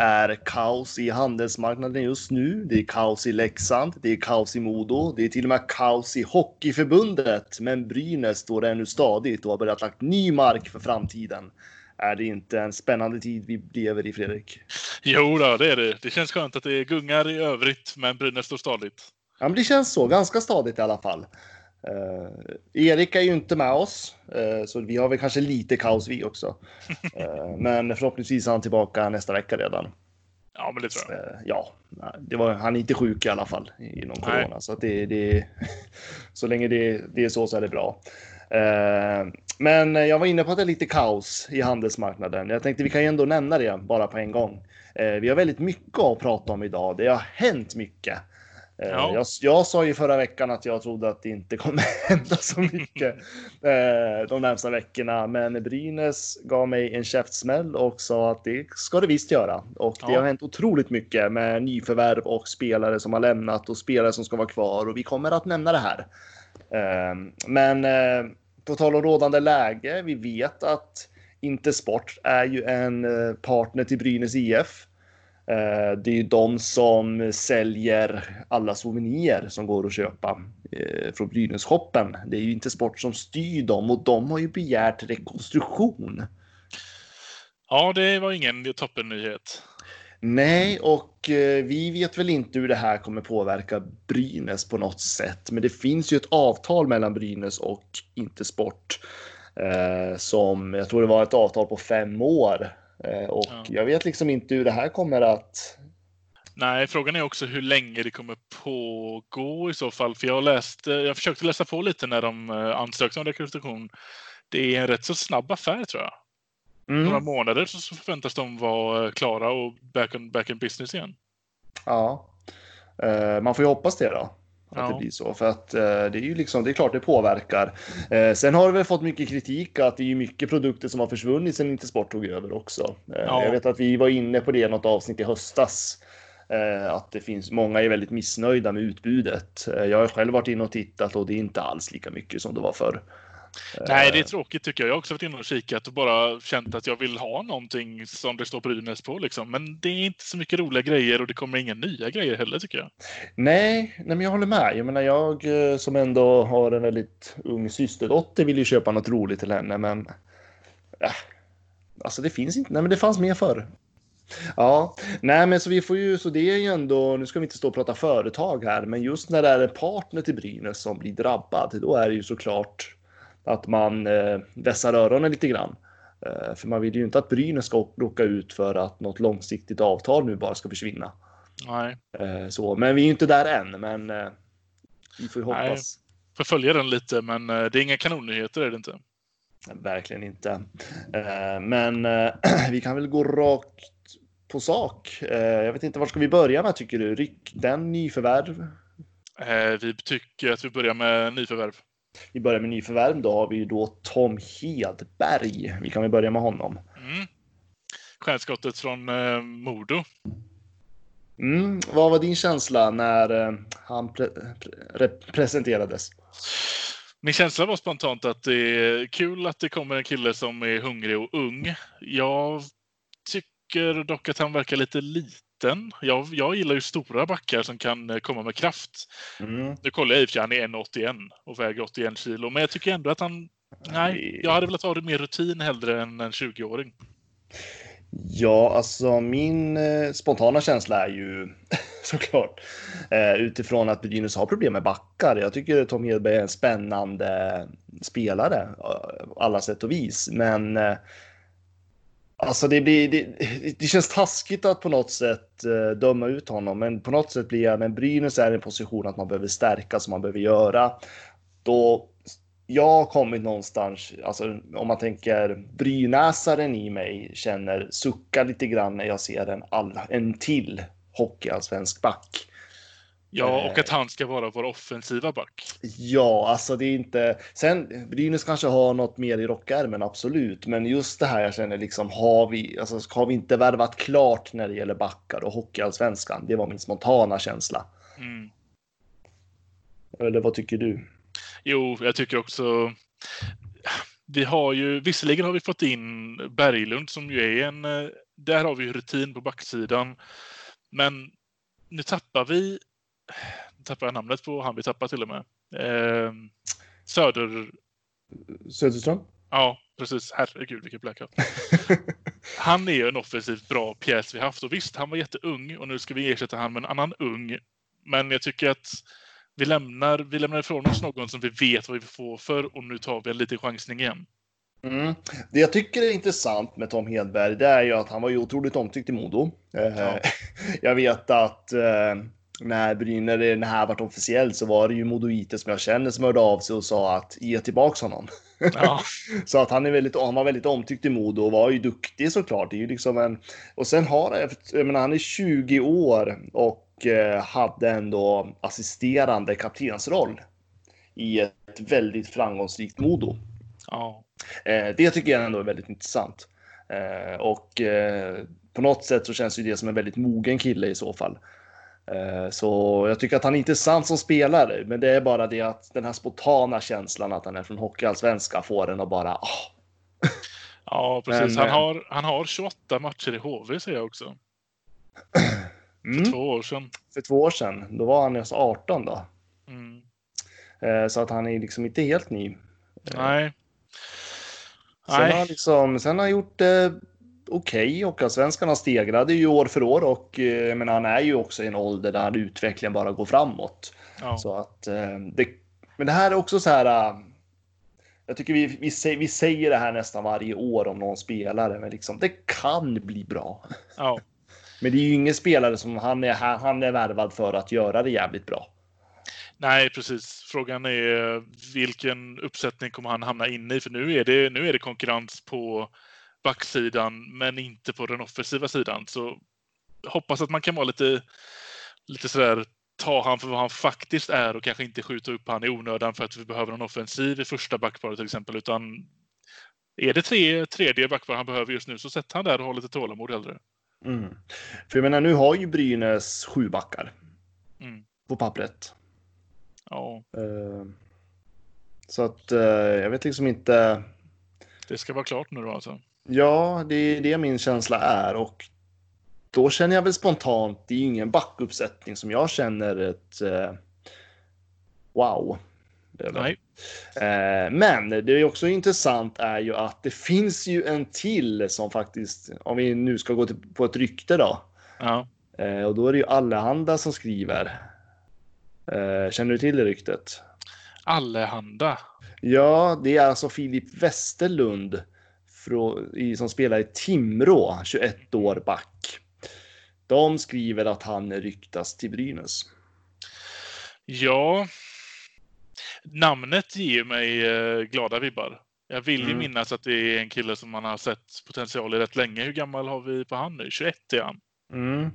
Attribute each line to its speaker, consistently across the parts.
Speaker 1: är kaos i handelsmarknaden just nu. Det är kaos i Leksand, det är kaos i Modo, det är till och med kaos i Hockeyförbundet. Men Brynäs står ännu stadigt och har börjat lagt ny mark för framtiden. Är det inte en spännande tid vi lever i, Fredrik?
Speaker 2: Jo då, det är det. Det känns skönt att det gungar i övrigt, men Brynäs står stadigt.
Speaker 1: Ja, men det känns så. Ganska stadigt i alla fall. Uh, Erik är ju inte med oss, uh, så vi har väl kanske lite kaos vi också. Uh, men förhoppningsvis är han tillbaka nästa vecka redan.
Speaker 2: Ja, men det tror jag.
Speaker 1: ja, det var, han är inte sjuk i alla fall inom corona, Nej. så det, det, så länge det, det är så så är det bra. Men jag var inne på att det är lite kaos i handelsmarknaden. Jag tänkte vi kan ju ändå nämna det bara på en gång. Vi har väldigt mycket att prata om idag. Det har hänt mycket. Eh, ja. Jag, jag, sa ju förra veckan att jag trodde att det inte kommer hända så mycket eh, de närmsta veckorna. Men Brynäs gav mig en käftsmäll och sa att det ska det visst göra. Och det ja. har hänt otroligt mycket med nyförvärv och spelare som har lämnat och spelare som ska vara kvar. Och vi kommer att nämna det här. Eh, men på tal om rådande läge. Vi vet att Intersport är ju en partner till Brynäs IF. Eh, det är ju de som säljer alla souvenirer som går att köpa eh, från Brynäs-shoppen. Det är ju inte Sport som styr dem och de har ju begärt rekonstruktion.
Speaker 2: Ja, det var ingen toppennyhet.
Speaker 1: Nej, och eh, vi vet väl inte hur det här kommer påverka Brynäs på något sätt. Men det finns ju ett avtal mellan Brynäs och Intersport eh, som jag tror det var ett avtal på fem år och ja. jag vet liksom inte hur det här kommer att...
Speaker 2: Nej, frågan är också hur länge det kommer pågå i så fall. För jag läste, jag försökte läsa på lite när de eh, ansökte om rekonstruktion. Det är en rätt så snabb affär tror jag. Mm. Några månader så förväntas de vara eh, klara och back, on, back in business igen.
Speaker 1: Ja, man får ju hoppas det då. Att ja. det blir så. För att eh, det är ju liksom, det är klart det påverkar. Eh, sen har vi fått mycket kritik att det är mycket produkter som har försvunnit sen inte Sport tog över också. Eh, ja. Jag vet att vi var inne på det i något avsnitt i höstas. Eh, att det finns många är väldigt missnöjda med utbudet. Eh, jag har själv varit inne och tittat och det är inte alls lika mycket som det var förr.
Speaker 2: Nej, det är tråkigt tycker jag. Jag har också varit inne och kikat och bara känt att jag vill ha någonting som det står Brynäs på. Liksom. Men det är inte så mycket roliga grejer och det kommer inga nya grejer heller tycker jag.
Speaker 1: Nej, nej men jag håller med. Jag menar, jag eh, som ändå har en väldigt ung systerdotter vill ju köpa något roligt till henne, men äh, alltså det finns inte. Nej, men det fanns mer förr. Ja, nej men så vi får ju, så det är ju ändå, nu ska vi inte stå och prata företag här, men just när det är en partner till Brynäs som blir drabbad, då är det ju såklart att man eh, vässar öronen lite grann. Eh, för man vill ju inte att Brynäs ska råka ut för att något långsiktigt avtal nu bara ska försvinna.
Speaker 2: Nej.
Speaker 1: Eh, så, men vi är ju inte där än, men eh, vi får ju hoppas. Nej,
Speaker 2: får följa den lite, men eh, det är inga kanonnyheter är det inte.
Speaker 1: Verkligen inte. Eh, men vi kan väl gå rakt på sak. Jag vet inte, var ska vi börja med tycker du? Rykten, nyförvärv?
Speaker 2: Vi tycker att vi börjar med nyförvärv.
Speaker 1: Vi börjar med nyförvärv. Då har vi då Tom Hedberg. Vi kan väl börja med honom.
Speaker 2: Mm. Stjärnskottet från eh, Modo.
Speaker 1: Mm. Vad var din känsla när eh, han pre pre presenterades?
Speaker 2: Min känsla var spontant att det är kul att det kommer en kille som är hungrig och ung. Jag tycker dock att han verkar lite liten liten. Jag, jag gillar ju stora backar som kan eh, komma med kraft. Mm. Nu kollar jag i och för sig, han är 1,81 och väger 81 kilo. Men jag tycker ändå att han... Nej, jag hade velat ha det mer rutin hellre än en 20-åring.
Speaker 1: Ja, alltså min eh, spontana känsla är ju såklart eh, utifrån att Brynäs har problem med backar. Jag tycker Tom Hedberg är en spännande spelare alla sätt och vis, men Alltså det, blir, det, det, känns taskigt att på något sätt uh, döma ut honom, men på något sätt blir jag, men Brynäs är i en position att man behöver stärka som man behöver göra. Då jag har kommit någonstans, alltså om man tänker brynäsaren i mig känner sucka lite grann när jag ser en, all, en till hockeyallsvensk back.
Speaker 2: Ja, och att han ska vara vår offensiva back.
Speaker 1: Ja, alltså det är inte... Sen Brynäs kanske har något mer i rockärmen, absolut. Men just det här jag känner liksom, har vi, alltså, har vi inte värvat klart när det gäller backar och hockeyallsvenskan? Det var min spontana känsla. Mm. Eller vad tycker du?
Speaker 2: Jo, jag tycker också... Vi har ju, visserligen har vi fått in Berglund som ju är en... eh, Där har vi rutin på backsidan. Men nu tappar vi... Tappar jag namnet på han vi tappar till och med. Eh, Söder...
Speaker 1: Söderström?
Speaker 2: Ja, precis. Herregud vilken blackout. Han är ju en offensivt bra pjäs vi haft. Och visst, han var jätteung och nu ska vi ersätta han med en annan ung. Men jag tycker att vi lämnar, vi lämnar ifrån oss någon som vi vet vad vi får för och nu tar vi en liten chansning igen.
Speaker 1: Mm. Det jag tycker är intressant med Tom Hedberg, det är ju att han var ju otroligt omtyckt i Modo. Eh,
Speaker 2: Ja.
Speaker 1: Jag vet att eh, när Brynäs, när det här vart officiellt så var det ju Modoiter som jag känner som hörde av sig och sa att ge tillbaks honom.
Speaker 2: Ja,
Speaker 1: Så att han, är väldigt, han var väldigt omtyckt i Modo och var ju duktig såklart. Det är ju liksom en, och sen har han, jag menar, han är 20 år och eh, hade ändå assisterande kaptensroll i ett väldigt framgångsrikt Modo.
Speaker 2: ja,
Speaker 1: Eh, det tycker jag ändå är väldigt intressant. Eh, och på något sätt så känns ju det som en väldigt mogen kille i så fall. Eh, så jag tycker att han är intressant som spelare, men det är bara det att den här spontana känslan att han är från Hockeyallsvenskan får en att bara ah,
Speaker 2: ja precis.
Speaker 1: Men,
Speaker 2: han,
Speaker 1: eh,
Speaker 2: har, han har 28 matcher i HV säger jag också.
Speaker 1: mm.
Speaker 2: För två år sedan.
Speaker 1: För två år sedan, då var han just 18 då.
Speaker 2: Mm.
Speaker 1: Eh, så att han är liksom inte helt ny.
Speaker 2: Nej.
Speaker 1: Sen har, han
Speaker 2: Nej.
Speaker 1: liksom, sen har han gjort okej och allsvenskan har stegrade ju år för år och eh, men han är ju också i en ålder där utvecklingen bara går framåt.
Speaker 2: Ja.
Speaker 1: Så att eh, det, men det här är också så här. eh, Jag tycker vi, vi, säger, vi säger det här nästan varje år om någon spelare, men liksom det kan bli bra.
Speaker 2: ja.
Speaker 1: Men det är ju ingen spelare som han är, han är värvad för att göra det jävligt bra.
Speaker 2: Nej, precis. Frågan är vilken uppsättning kommer han hamna inne i? För nu är det, nu är det konkurrens på backsidan, men inte på den offensiva sidan. Så hoppas att man kan vara lite, lite sådär, ta han för vad han faktiskt är och kanske inte skjuta upp han i onödan för att vi behöver en offensiv i första backparet till exempel. Utan är det tre, tredje backpar han behöver just nu så sätt han där och ha lite tålamod hellre.
Speaker 1: Mm. För jag menar, nu har ju Brynäs sju backar
Speaker 2: Mm.
Speaker 1: på pappret.
Speaker 2: Ja,
Speaker 1: Eh, Så att eh, jag vet liksom inte.
Speaker 2: det ska vara klart nu då alltså.
Speaker 1: Ja, det är det min känsla är och då känner jag väl spontant. Det är ingen backuppsättning som jag känner ett eh, wow.
Speaker 2: Nej.
Speaker 1: Eh, men det är också intressant är ju att det finns ju en till som faktiskt, om vi nu ska gå till, på ett rykte då,
Speaker 2: Ja.
Speaker 1: eh, och då är det ju Allehanda som skriver. Eh, känner du till det ryktet?
Speaker 2: Allehanda.
Speaker 1: Ja, det är alltså Filip Westerlund i- som spelar i Timrå, 21 år back. De skriver att han ryktas till Brynäs.
Speaker 2: Ja. Namnet ger mig eh, glada vibbar. Jag vill ju
Speaker 1: Mm.
Speaker 2: minnas att det är en kille som man har sett potential i rätt länge. Hur gammal har vi på han nu? 21 är han.
Speaker 1: Mm.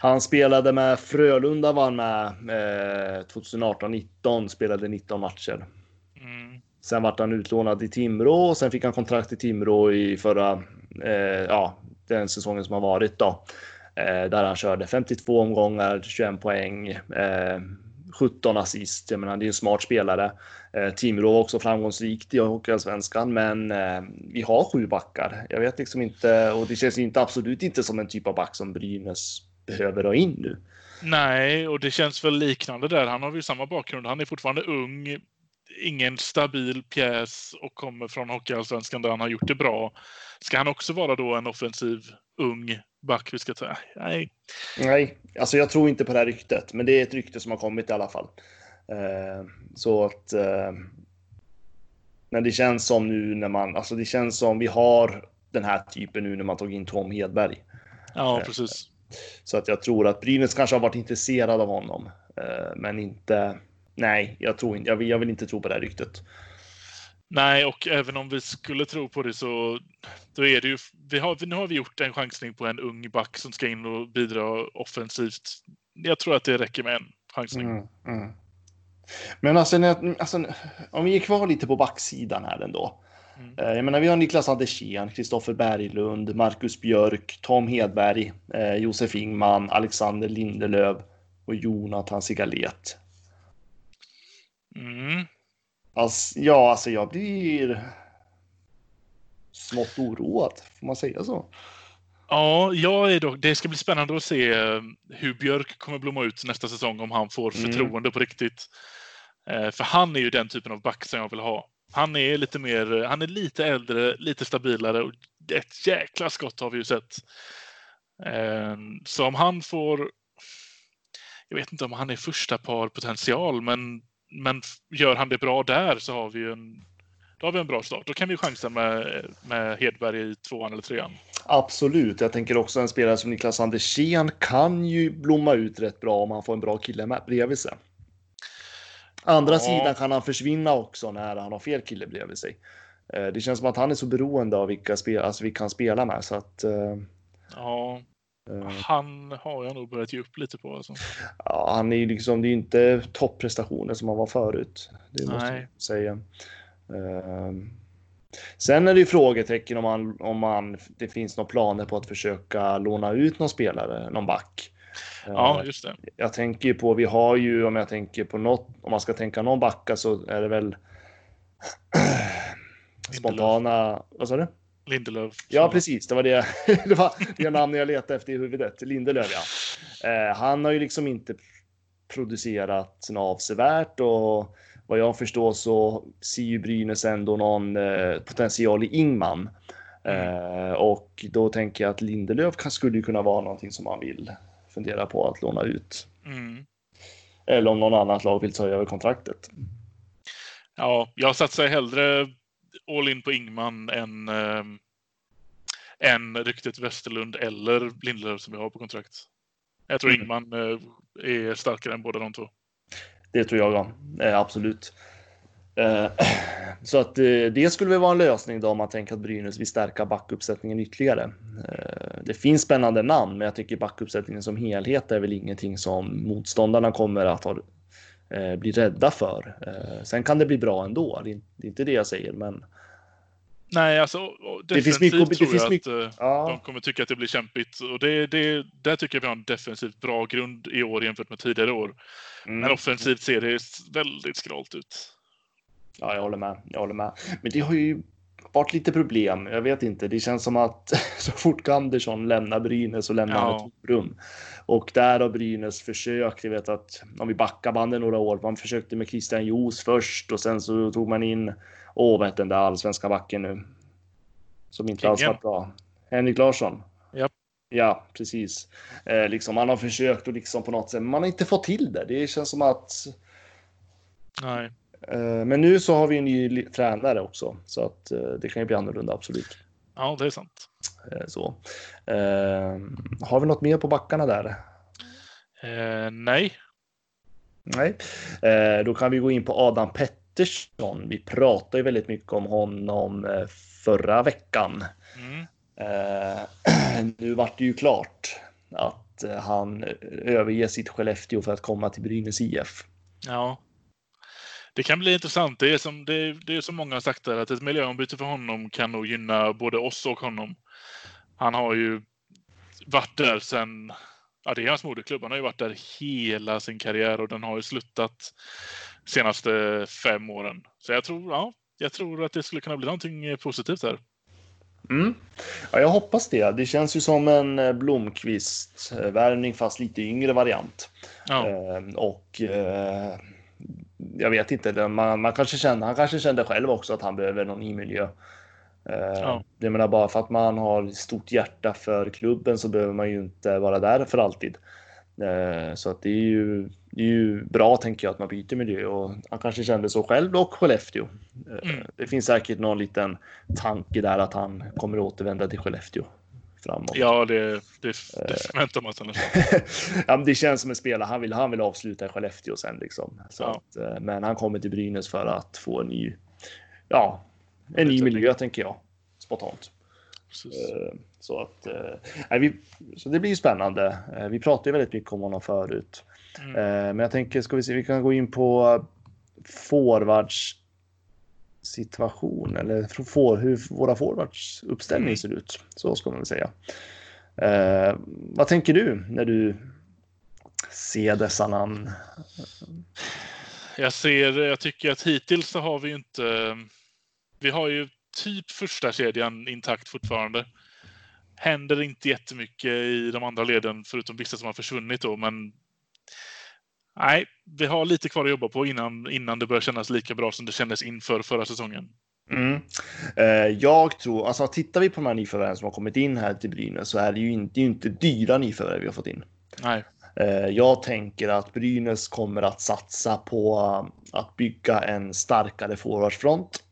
Speaker 1: Han spelade med Frölunda var han med eh, 2018-19, spelade 19 matcher.
Speaker 2: Mm.
Speaker 1: Sen vart han utlånad i Timrå och sen fick han kontrakt i Timrå i förra, eh, ja, den säsongen som har varit då. Eh, där han körde 52 omgångar, 21 poäng, eh, 17 assist. Jag menar, det är en smart spelare. Eh, Timrå var också framgångsrikt i Hockeyallsvenskan, men eh, vi har sju backar. Jag vet liksom inte, och det känns inte absolut inte som en typ av back som Brynäs behöver ha in nu.
Speaker 2: Nej, och det känns väl liknande där. Han har ju samma bakgrund. Han är fortfarande ung, ingen stabil pjäs och kommer från Hockeyallsvenskan där han har gjort det bra. Ska han också vara då en offensiv ung back vi ska ta? Nej.
Speaker 1: Nej, alltså jag tror inte på det här ryktet, men det är ett rykte som har kommit i alla fall. Eh, så att. Eh, men det känns som nu när man, alltså det känns som vi har den här typen nu när man tog in Tom Hedberg.
Speaker 2: Ja,
Speaker 1: Eh,
Speaker 2: precis.
Speaker 1: Så att jag tror att Brynäs kanske har varit intresserad av honom, eh, men inte. Nej, jag tror inte. Jag vill, jag vill inte tro på det här ryktet.
Speaker 2: Nej, och även om vi skulle tro på det så då är det ju, vi har, nu har vi gjort en chansning på en ung back som ska in och bidra offensivt. Jag tror att det räcker med en chansning.
Speaker 1: Mm, mm. Men alltså, alltså, om vi är kvar lite på backsidan här ändå.
Speaker 2: Mm.
Speaker 1: Eh, Jag menar, vi har Niklas Andersén, Kristoffer Berglund, Marcus Björk, Tom Hedberg, eh, Josef Ingman, Alexander Lindelöf och Jonathan Sigalet.
Speaker 2: Mm.
Speaker 1: Alltså, ja, alltså jag blir smått oroad, får man säga så?
Speaker 2: Ja, jag är dock, det ska bli spännande att se eh, hur Björk kommer blomma ut nästa säsong om han får
Speaker 1: Mm.
Speaker 2: förtroende på riktigt. Eh, För han är ju den typen av back som jag vill ha. Han är lite mer, han är lite äldre, lite stabilare och ett jäkla skott har vi ju sett. Eh, Så om han får, jag vet inte om han är första par potential, men, men gör han det bra där så har vi ju en, då har vi en bra start. Då kan vi chansa med, med Hedberg i tvåan eller trean.
Speaker 1: Absolut. Jag tänker också en spelare som Niklas Andersén kan ju blomma ut rätt bra om han får en bra kille med bredvid sig. Andra
Speaker 2: Ja.
Speaker 1: sidan kan han försvinna också när han har fel kille bredvid sig. Eh, Det känns som att han är så beroende av vilka spel, alltså vi kan spela med så att eh,
Speaker 2: Ja, Han har jag nog börjat ge upp lite på. Alltså.
Speaker 1: ja, han är ju liksom, det är inte topprestationer som han var förut. Det måste
Speaker 2: Nej.
Speaker 1: jag säga. Eh, Sen är det ju frågetecken om man, om man, det finns några planer på att försöka låna ut någon spelare, någon back. Eh,
Speaker 2: Ja, just det.
Speaker 1: Jag tänker ju på, vi har ju, om jag tänker på något, om man ska tänka någon backa så är det väl spontana, vad sa du?
Speaker 2: Lindelöf.
Speaker 1: Ja, precis. Det var det, det var det namn jag letade efter i huvudet. Lindelöf, ja. Eh, han har ju liksom inte producerat något avsevärt och vad jag förstår så ser ju Brynäs ändå någon eh, potential i Ingman. Eh, och då tänker jag att Lindelöf kan, skulle kunna vara någonting som man vill fundera på att låna ut.
Speaker 2: Mm.
Speaker 1: Eller om någon annat lag vill ta över kontraktet.
Speaker 2: Ja, jag satsar hellre all in på Ingman än, äh, än ryktet Westerlund eller Lindelöf som vi har på kontrakt. Jag tror
Speaker 1: Mm.
Speaker 2: Ingman eh, är starkare än båda de två.
Speaker 1: Det tror jag eh, absolut. Eh, så att eh, det skulle väl vara en lösning då om man tänker att Brynäs vill stärka backuppsättningen ytterligare. Eh, det finns spännande namn, men jag tycker backuppsättningen som helhet är väl ingenting som motståndarna kommer att ha, eh, bli rädda för. Eh, sen kan det bli bra ändå. Det är, det är inte det jag säger, men
Speaker 2: Nej, alltså
Speaker 1: Det finns mycket- det
Speaker 2: tror
Speaker 1: finns
Speaker 2: jag
Speaker 1: mycket-
Speaker 2: att eh,
Speaker 1: ja,
Speaker 2: de kommer tycka att det blir kämpigt. Och det, det, där tycker jag vi har en defensivt bra grund i år jämfört med tidigare år. Men
Speaker 1: mm,
Speaker 2: offensivt ser det väldigt skralt ut.
Speaker 1: ja, jag håller med. Jag håller med. Men det har ju varit lite problem. Jag vet inte. Det känns som att så fort Andersson lämnar Brynäs så lämnar han
Speaker 2: Ja.
Speaker 1: ett tomrum. Och där har Brynäs försökt. Jag vet att om vi backar bandet några år. Man försökte med Christian Jos först och sen så tog man in. Åh, vad heter den där allsvenska backen nu? Som inte alls var bra. Henrik Larsson.
Speaker 2: Japp.
Speaker 1: Ja, precis. Eh, liksom, man har försökt och liksom på något sätt, man har inte fått till det. Det känns som att
Speaker 2: Nej.
Speaker 1: Eh, Men nu så har vi en ny tränare också, så att eh, det kan ju bli annorlunda, absolut.
Speaker 2: Ja, det är sant.
Speaker 1: Eh, Så. Eh, Har vi något mer på backarna där?
Speaker 2: Eh, nej.
Speaker 1: Nej. Eh, Då kan vi gå in på Adam Pettersson. Vi pratade ju väldigt mycket om honom förra veckan.
Speaker 2: Mm.
Speaker 1: Eh, Nu vart det ju klart att han överger sitt Skellefteå för att komma till Brynäs IF.
Speaker 2: Ja. Det kan bli intressant. Det är som, det, det är som många har sagt där, att ett miljöombyte för honom kan nog gynna både oss och honom. Han har ju varit där sen, ja det är hans moderklubb, han har ju varit där hela sin karriär och den har ju slutat senaste fem åren. Så jag tror, ja, jag tror att det skulle kunna bli någonting positivt där.
Speaker 1: Mm. Ja, jag hoppas det. Det känns ju som en eh, Blomqvist-värvning fast lite yngre variant.
Speaker 2: Ja,
Speaker 1: Eh, och eh, jag vet inte, man, man kanske känner, han kanske kände själv också att han behöver någon ny miljö. Eh,
Speaker 2: Ja.
Speaker 1: Det menar bara för att man har stort hjärta för klubben så behöver man ju inte vara där för alltid. Eh, så att det är ju, det är ju bra tänker jag att man byter miljö och han kanske kände så själv och Skellefteå. Eh,
Speaker 2: Mm.
Speaker 1: Det finns säkert någon liten tanke där att han kommer återvända till Skellefteå framåt.
Speaker 2: ja det, det, det förväntar man sig
Speaker 1: ja, det känns som en spelare. Han vill, han vill avsluta i Skellefteå sen liksom. Så
Speaker 2: Ja.
Speaker 1: att, eh, men han kommer till Brynäs för att få en ny, ja, en ny miljö tänker jag. Spontant.
Speaker 2: Precis.
Speaker 1: Eh, Så att, eh, nej, vi, så det blir ju spännande. Eh, Vi pratade väldigt mycket om honom förut.
Speaker 2: Mm.
Speaker 1: Eh, Men jag tänker, ska vi se, vi kan gå in på forwards situation eller for, hur våra forwards uppställning
Speaker 2: Mm.
Speaker 1: ser ut. Så ska man väl säga. Eh, vad tänker du när du ser dessa namn?
Speaker 2: Jag ser, jag tycker att hittills så har vi inte... Vi har ju typ första kedjan intakt fortfarande. Händer inte jättemycket i de andra leden förutom vissa som har försvunnit då, men nej, vi har lite kvar att jobba på innan, innan det börjar kännas lika bra som det kändes inför förra säsongen.
Speaker 1: Mm. Eh, jag tror, alltså tittar vi på de här nyförvärven som har kommit in här till Brynäs så är det ju inte, det inte dyra nyförvärv vi har fått in.
Speaker 2: Nej.
Speaker 1: Eh, jag tänker att Brynäs kommer att satsa på att bygga en starkare forwardsfront.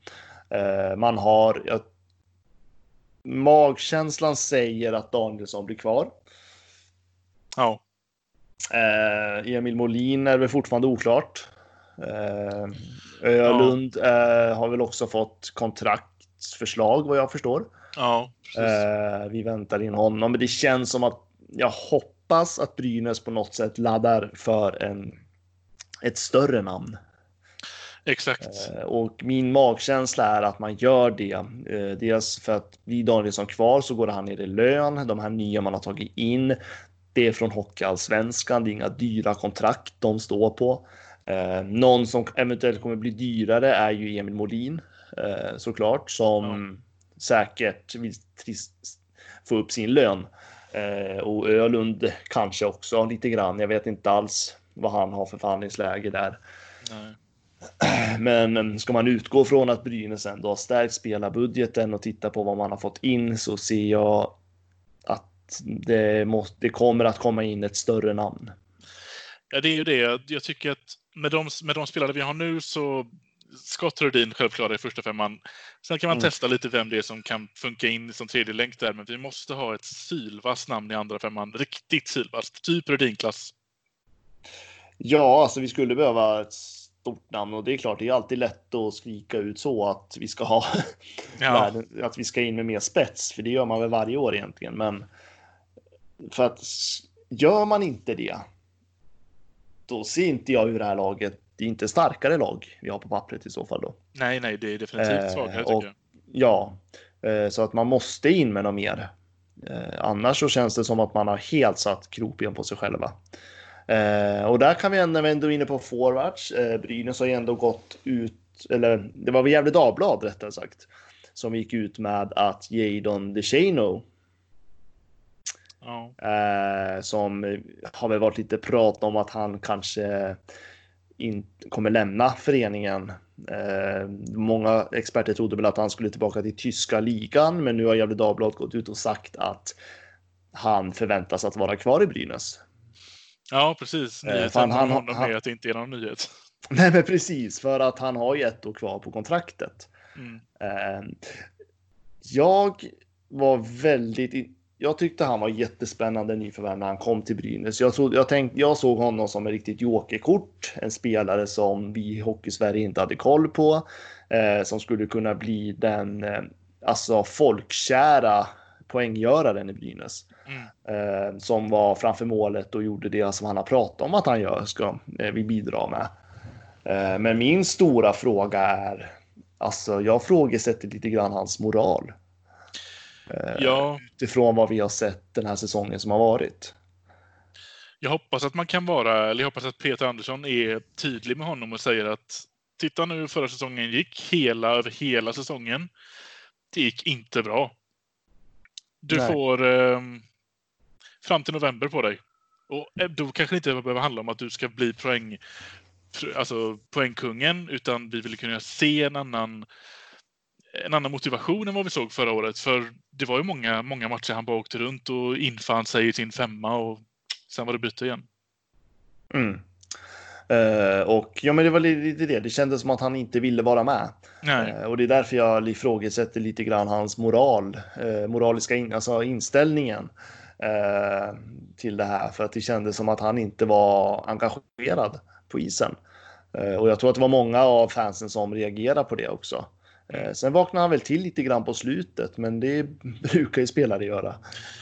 Speaker 1: Eh, man har, jag, magkänslan säger att Danielsson blir kvar.
Speaker 2: Ja.
Speaker 1: Eh, Emil Molin är väl fortfarande oklart. Eh, Ölund ja. har väl också fått kontraktsförslag vad jag förstår.
Speaker 2: Ja,
Speaker 1: precis. vi väntar in honom, men det känns som att jag hoppas att Brynäs på något sätt laddar för en, ett större namn.
Speaker 2: Exakt.
Speaker 1: Och min magkänsla är att man gör det. Dels för att blir Danielsson kvar så går han ner i lön. De här nya man har tagit in. Det är från Hockeyallsvenskan. Det är inga dyra kontrakt de står på. Någon som eventuellt kommer bli dyrare är ju Emil Molin såklart som ja. säkert vill få upp sin lön. Och Ölund kanske också lite grann. Jag vet inte alls vad han har för förhandlingsläge där.
Speaker 2: Nej.
Speaker 1: Men ska man utgå från att Brynäs ändå har stärkt spelarbudgeten och titta på vad man har fått in så ser jag det, måste, det kommer att komma in ett större namn.
Speaker 2: Ja, det är ju det. Jag tycker att med de, med de spelare vi har nu så Scott Rudin självklart i första femman. Sen kan man mm. testa lite vem det är som kan funka in som tredje länk där, men vi måste ha ett sylvast namn i andra femman. Riktigt sylvast, typ Rudin-klass.
Speaker 1: Ja, alltså vi skulle behöva ett stort namn och det är klart, det är alltid lätt att skrika ut så att vi ska ha ja. att vi ska in med mer spets, för det gör man väl varje år egentligen. Men för att gör man inte det, då ser inte jag hur det här laget, det är inte starkare lag vi har på pappret i så fall då.
Speaker 2: Nej, nej, det är definitivt svagare eh, tycker jag.
Speaker 1: Ja, eh, så att man måste in med något mer. Eh, annars så känns det som att man har helt satt kroppen på sig själva. Eh, och där kan vi ändå, när vi ändå är inne på forwards, eh, Brynäs har ju ändå gått ut, eller det var väl Gefle Dagblad rättare sagt, som gick ut med att Jadon DeShano
Speaker 2: Ja.
Speaker 1: Eh, som har väl varit lite prat om att han kanske inte kommer lämna föreningen. Eh, många experter trodde väl att han skulle tillbaka till tyska ligan, men nu har Gefle Dagblad gått ut och sagt att han förväntas att vara kvar i Brynäs.
Speaker 2: Ja, precis. Eh, Nyheten han, han, honom är att det inte är någon nyhet.
Speaker 1: Nej, men precis för att han har ju ett år kvar på kontraktet.
Speaker 2: Mm.
Speaker 1: Eh, jag var väldigt. Jag tyckte han var jättespännande nyförvärv när han kom till Brynäs. Jag, trodde, jag, tänkte, jag såg honom som ett riktigt jokerkort, en spelare som vi i Hockeysverige inte hade koll på, eh, som skulle kunna bli den eh, alltså folkkära poänggöraren i Brynäs.
Speaker 2: Mm.
Speaker 1: Eh, som var framför målet och gjorde det som han har pratat om att han gör, ska eh, vi bidra med. Eh, men min stora fråga är, alltså jag frågesätter lite grann hans moral. Eh,
Speaker 2: ja.
Speaker 1: Utifrån vad vi har sett den här säsongen som har varit.
Speaker 2: Jag hoppas att man kan vara, eller jag hoppas att Peter Andersson är tydlig med honom och säger att titta nu förra säsongen gick hela över hela säsongen. Det gick inte bra. Du Nej. får eh, fram till november på dig. Och eh, då kanske det inte behöver handla om att du ska bli poäng, alltså poängkungen, utan vi vill kunna se en annan, en annan motivation än vad vi såg förra året. För det var ju många, många matcher han bara åkte runt och infann sig i sin femma och sen var det byte igen.
Speaker 1: Mm. Uh, och ja, men det var lite det. Det kändes som att han inte ville vara med.
Speaker 2: Uh,
Speaker 1: och det är därför jag ifrågasätter lite grann hans moral, uh, moraliska in, alltså inställningen till det här. För att det kändes som att han inte var engagerad på isen. och jag tror att det var många av fansen som reagerade på det också. Eh, sen vaknade han väl till lite grann på slutet, men det brukar ju spelare göra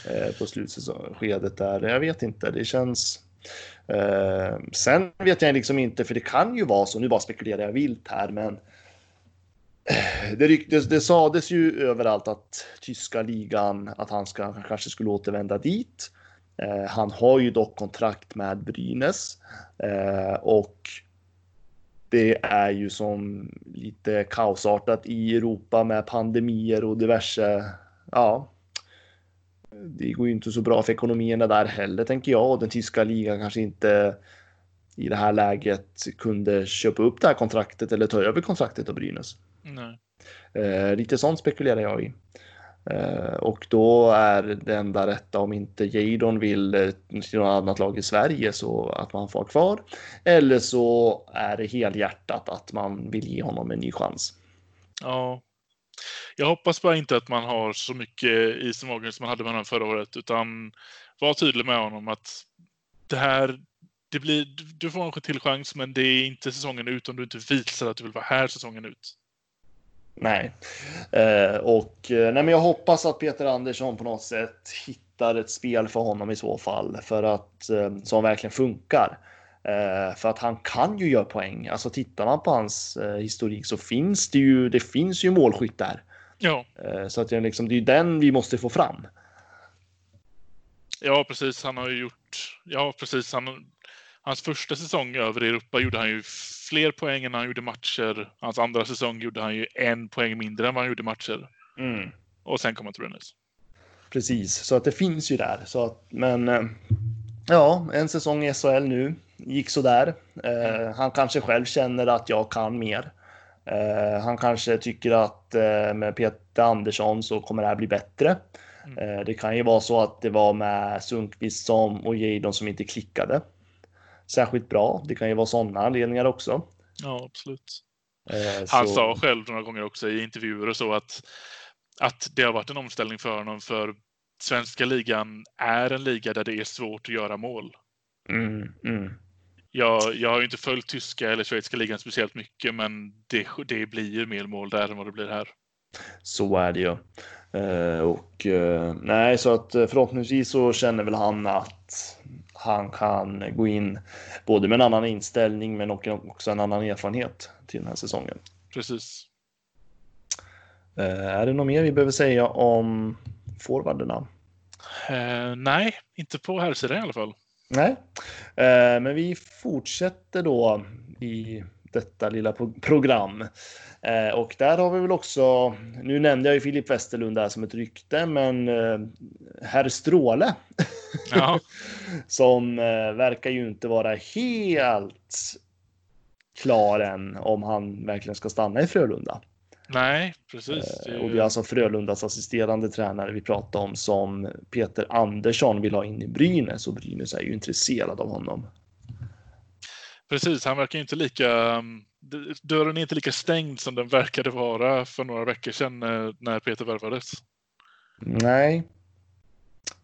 Speaker 1: eh, på slutskedet där. Jag vet inte, det känns eh, sen vet jag liksom inte, för det kan ju vara så, nu bara spekulerar jag vilt här, men det, ryktes, det sades ju överallt att tyska ligan, att han ska, kanske skulle återvända dit. Han har ju dock kontrakt med Brynäs och det är ju som lite kaosartat i Europa med pandemier och diverse. Ja, det går ju inte så bra för ekonomierna där heller tänker jag och den tyska ligan kanske inte i det här läget kunde köpa upp det här kontraktet eller ta över kontraktet av Brynäs.
Speaker 2: Nej.
Speaker 1: Eh, lite sånt spekulerar jag i. Eh, och då är det enda rätta om inte Jadon vill eh, till något annat lag i Sverige så att man får kvar. Eller så är det helhjärtat att man vill ge honom en ny chans.
Speaker 2: Ja. Jag hoppas bara inte att man har så mycket is i magen som man hade med honom förra året, utan var tydlig med honom att det här, det blir, du får en till chans, men det är inte säsongen ut om du inte visar att du vill vara här säsongen ut.
Speaker 1: Nej, eh, och eh, nej, men jag hoppas att Peter Andersson på något sätt hittar ett spel för honom i så fall för att eh, som verkligen funkar. Eh, för att han kan ju göra poäng. Alltså tittar man på hans eh, historik så finns det ju. Det finns ju målskytt där.
Speaker 2: Ja.
Speaker 1: Eh, så att det, liksom, det är den vi måste få fram.
Speaker 2: Ja, precis. Han har ju gjort. Ja, precis. Han, hans första säsong över i Europa gjorde han ju fler poäng än han gjorde matcher. Hans andra säsong gjorde han ju en poäng mindre än vad han gjorde matcher.
Speaker 1: Mm.
Speaker 2: Och sen kom han till Brynäs.
Speaker 1: Precis, så att det finns ju där. Så att, men eh, ja, en säsong i SHL nu gick så där. Eh, han kanske själv känner att jag kan mer. Eh, han kanske tycker att eh, med Peter Andersson så kommer det här bli bättre.
Speaker 2: Mm.
Speaker 1: Eh, det kan ju vara så att det var med Sundqvist som och Jadon som inte klickade särskilt bra. Det kan ju vara sådana anledningar också.
Speaker 2: Ja, absolut.
Speaker 1: Eh,
Speaker 2: Han
Speaker 1: så-
Speaker 2: sa själv några gånger också i intervjuer och så att, att det har varit en omställning för honom för svenska ligan är en liga där det är svårt att göra mål.
Speaker 1: Mm, mm.
Speaker 2: Jag, jag har ju inte följt tyska eller schweiziska ligan speciellt mycket, men det, det blir ju mer mål där än vad det blir här.
Speaker 1: Så är det ju. Eh, och eh, nej, så att eh, förhoppningsvis så känner väl han att han kan gå in både med en annan inställning men också en annan erfarenhet till den här säsongen.
Speaker 2: Precis.
Speaker 1: Eh, är det något mer vi behöver säga om forwarderna?
Speaker 2: Eh, nej, inte på här sidan i alla fall.
Speaker 1: Nej, eh, men vi fortsätter då i detta lilla pro- program. Eh, och där har vi väl också, nu nämnde jag ju Filip Westerlund där som ett rykte, men eh, herr Stråle
Speaker 2: Ja,
Speaker 1: som eh, verkar ju inte vara helt klar än om han verkligen ska stanna i Frölunda.
Speaker 2: nej, precis. Det ju-
Speaker 1: Och det är alltså Frölundas assisterande tränare vi pratar om som Peter Andersson vill ha in i Brynäs och Brynäs är ju intresserad av honom.
Speaker 2: Precis, han verkar inte lika... mm, Dörren är inte lika stängd som den verkade vara för några veckor sedan eh, när Peter värvades.
Speaker 1: Nej.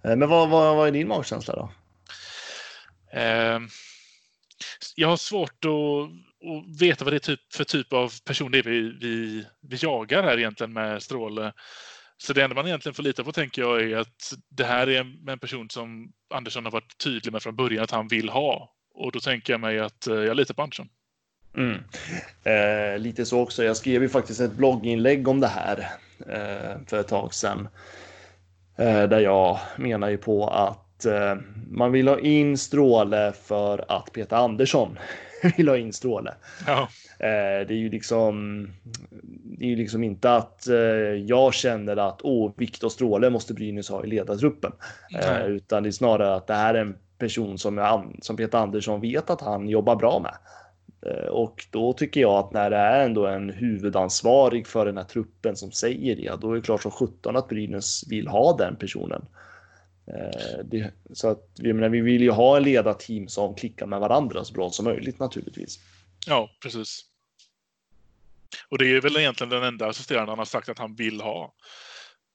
Speaker 1: Eh, Men vad, vad, vad är din magkänsla då?
Speaker 2: Eh, jag har svårt att, att veta vad det är typ, för typ av person det är vi, vi, vi jagar här egentligen med Stråle. Så det enda man egentligen får lita på tänker jag är att det här är en person som Andersson har varit tydlig med från början att han vill ha. Och då tänker jag mig att eh, jag litar på Andersson.
Speaker 1: Mm. Eh, lite så också. Jag skrev ju faktiskt ett blogginlägg om det här eh, för ett tag sedan. Eh, där jag menar ju på att eh, man vill ha in Stråle för att Peter Andersson vill ha in Stråle.
Speaker 2: Ja,
Speaker 1: Eh, det är ju liksom. Det är ju liksom inte att jag känner att åh, Viktor Stråle måste Brynäs ha i ledartruppen,
Speaker 2: Nej.
Speaker 1: utan det är snarare att det här är en person som, jag, som Peter Andersson vet att han jobbar bra med. Eh, och då tycker jag att när det är ändå en huvudansvarig för den här truppen som säger det, då är det klart som sjutton att Brynäs vill ha den personen. Eh, det, så att vi, menar, vi vill ju ha en ledarteam som klickar med varandra så bra som möjligt naturligtvis.
Speaker 2: ja, precis. Och det är väl egentligen den enda assisterande han har sagt att han vill ha.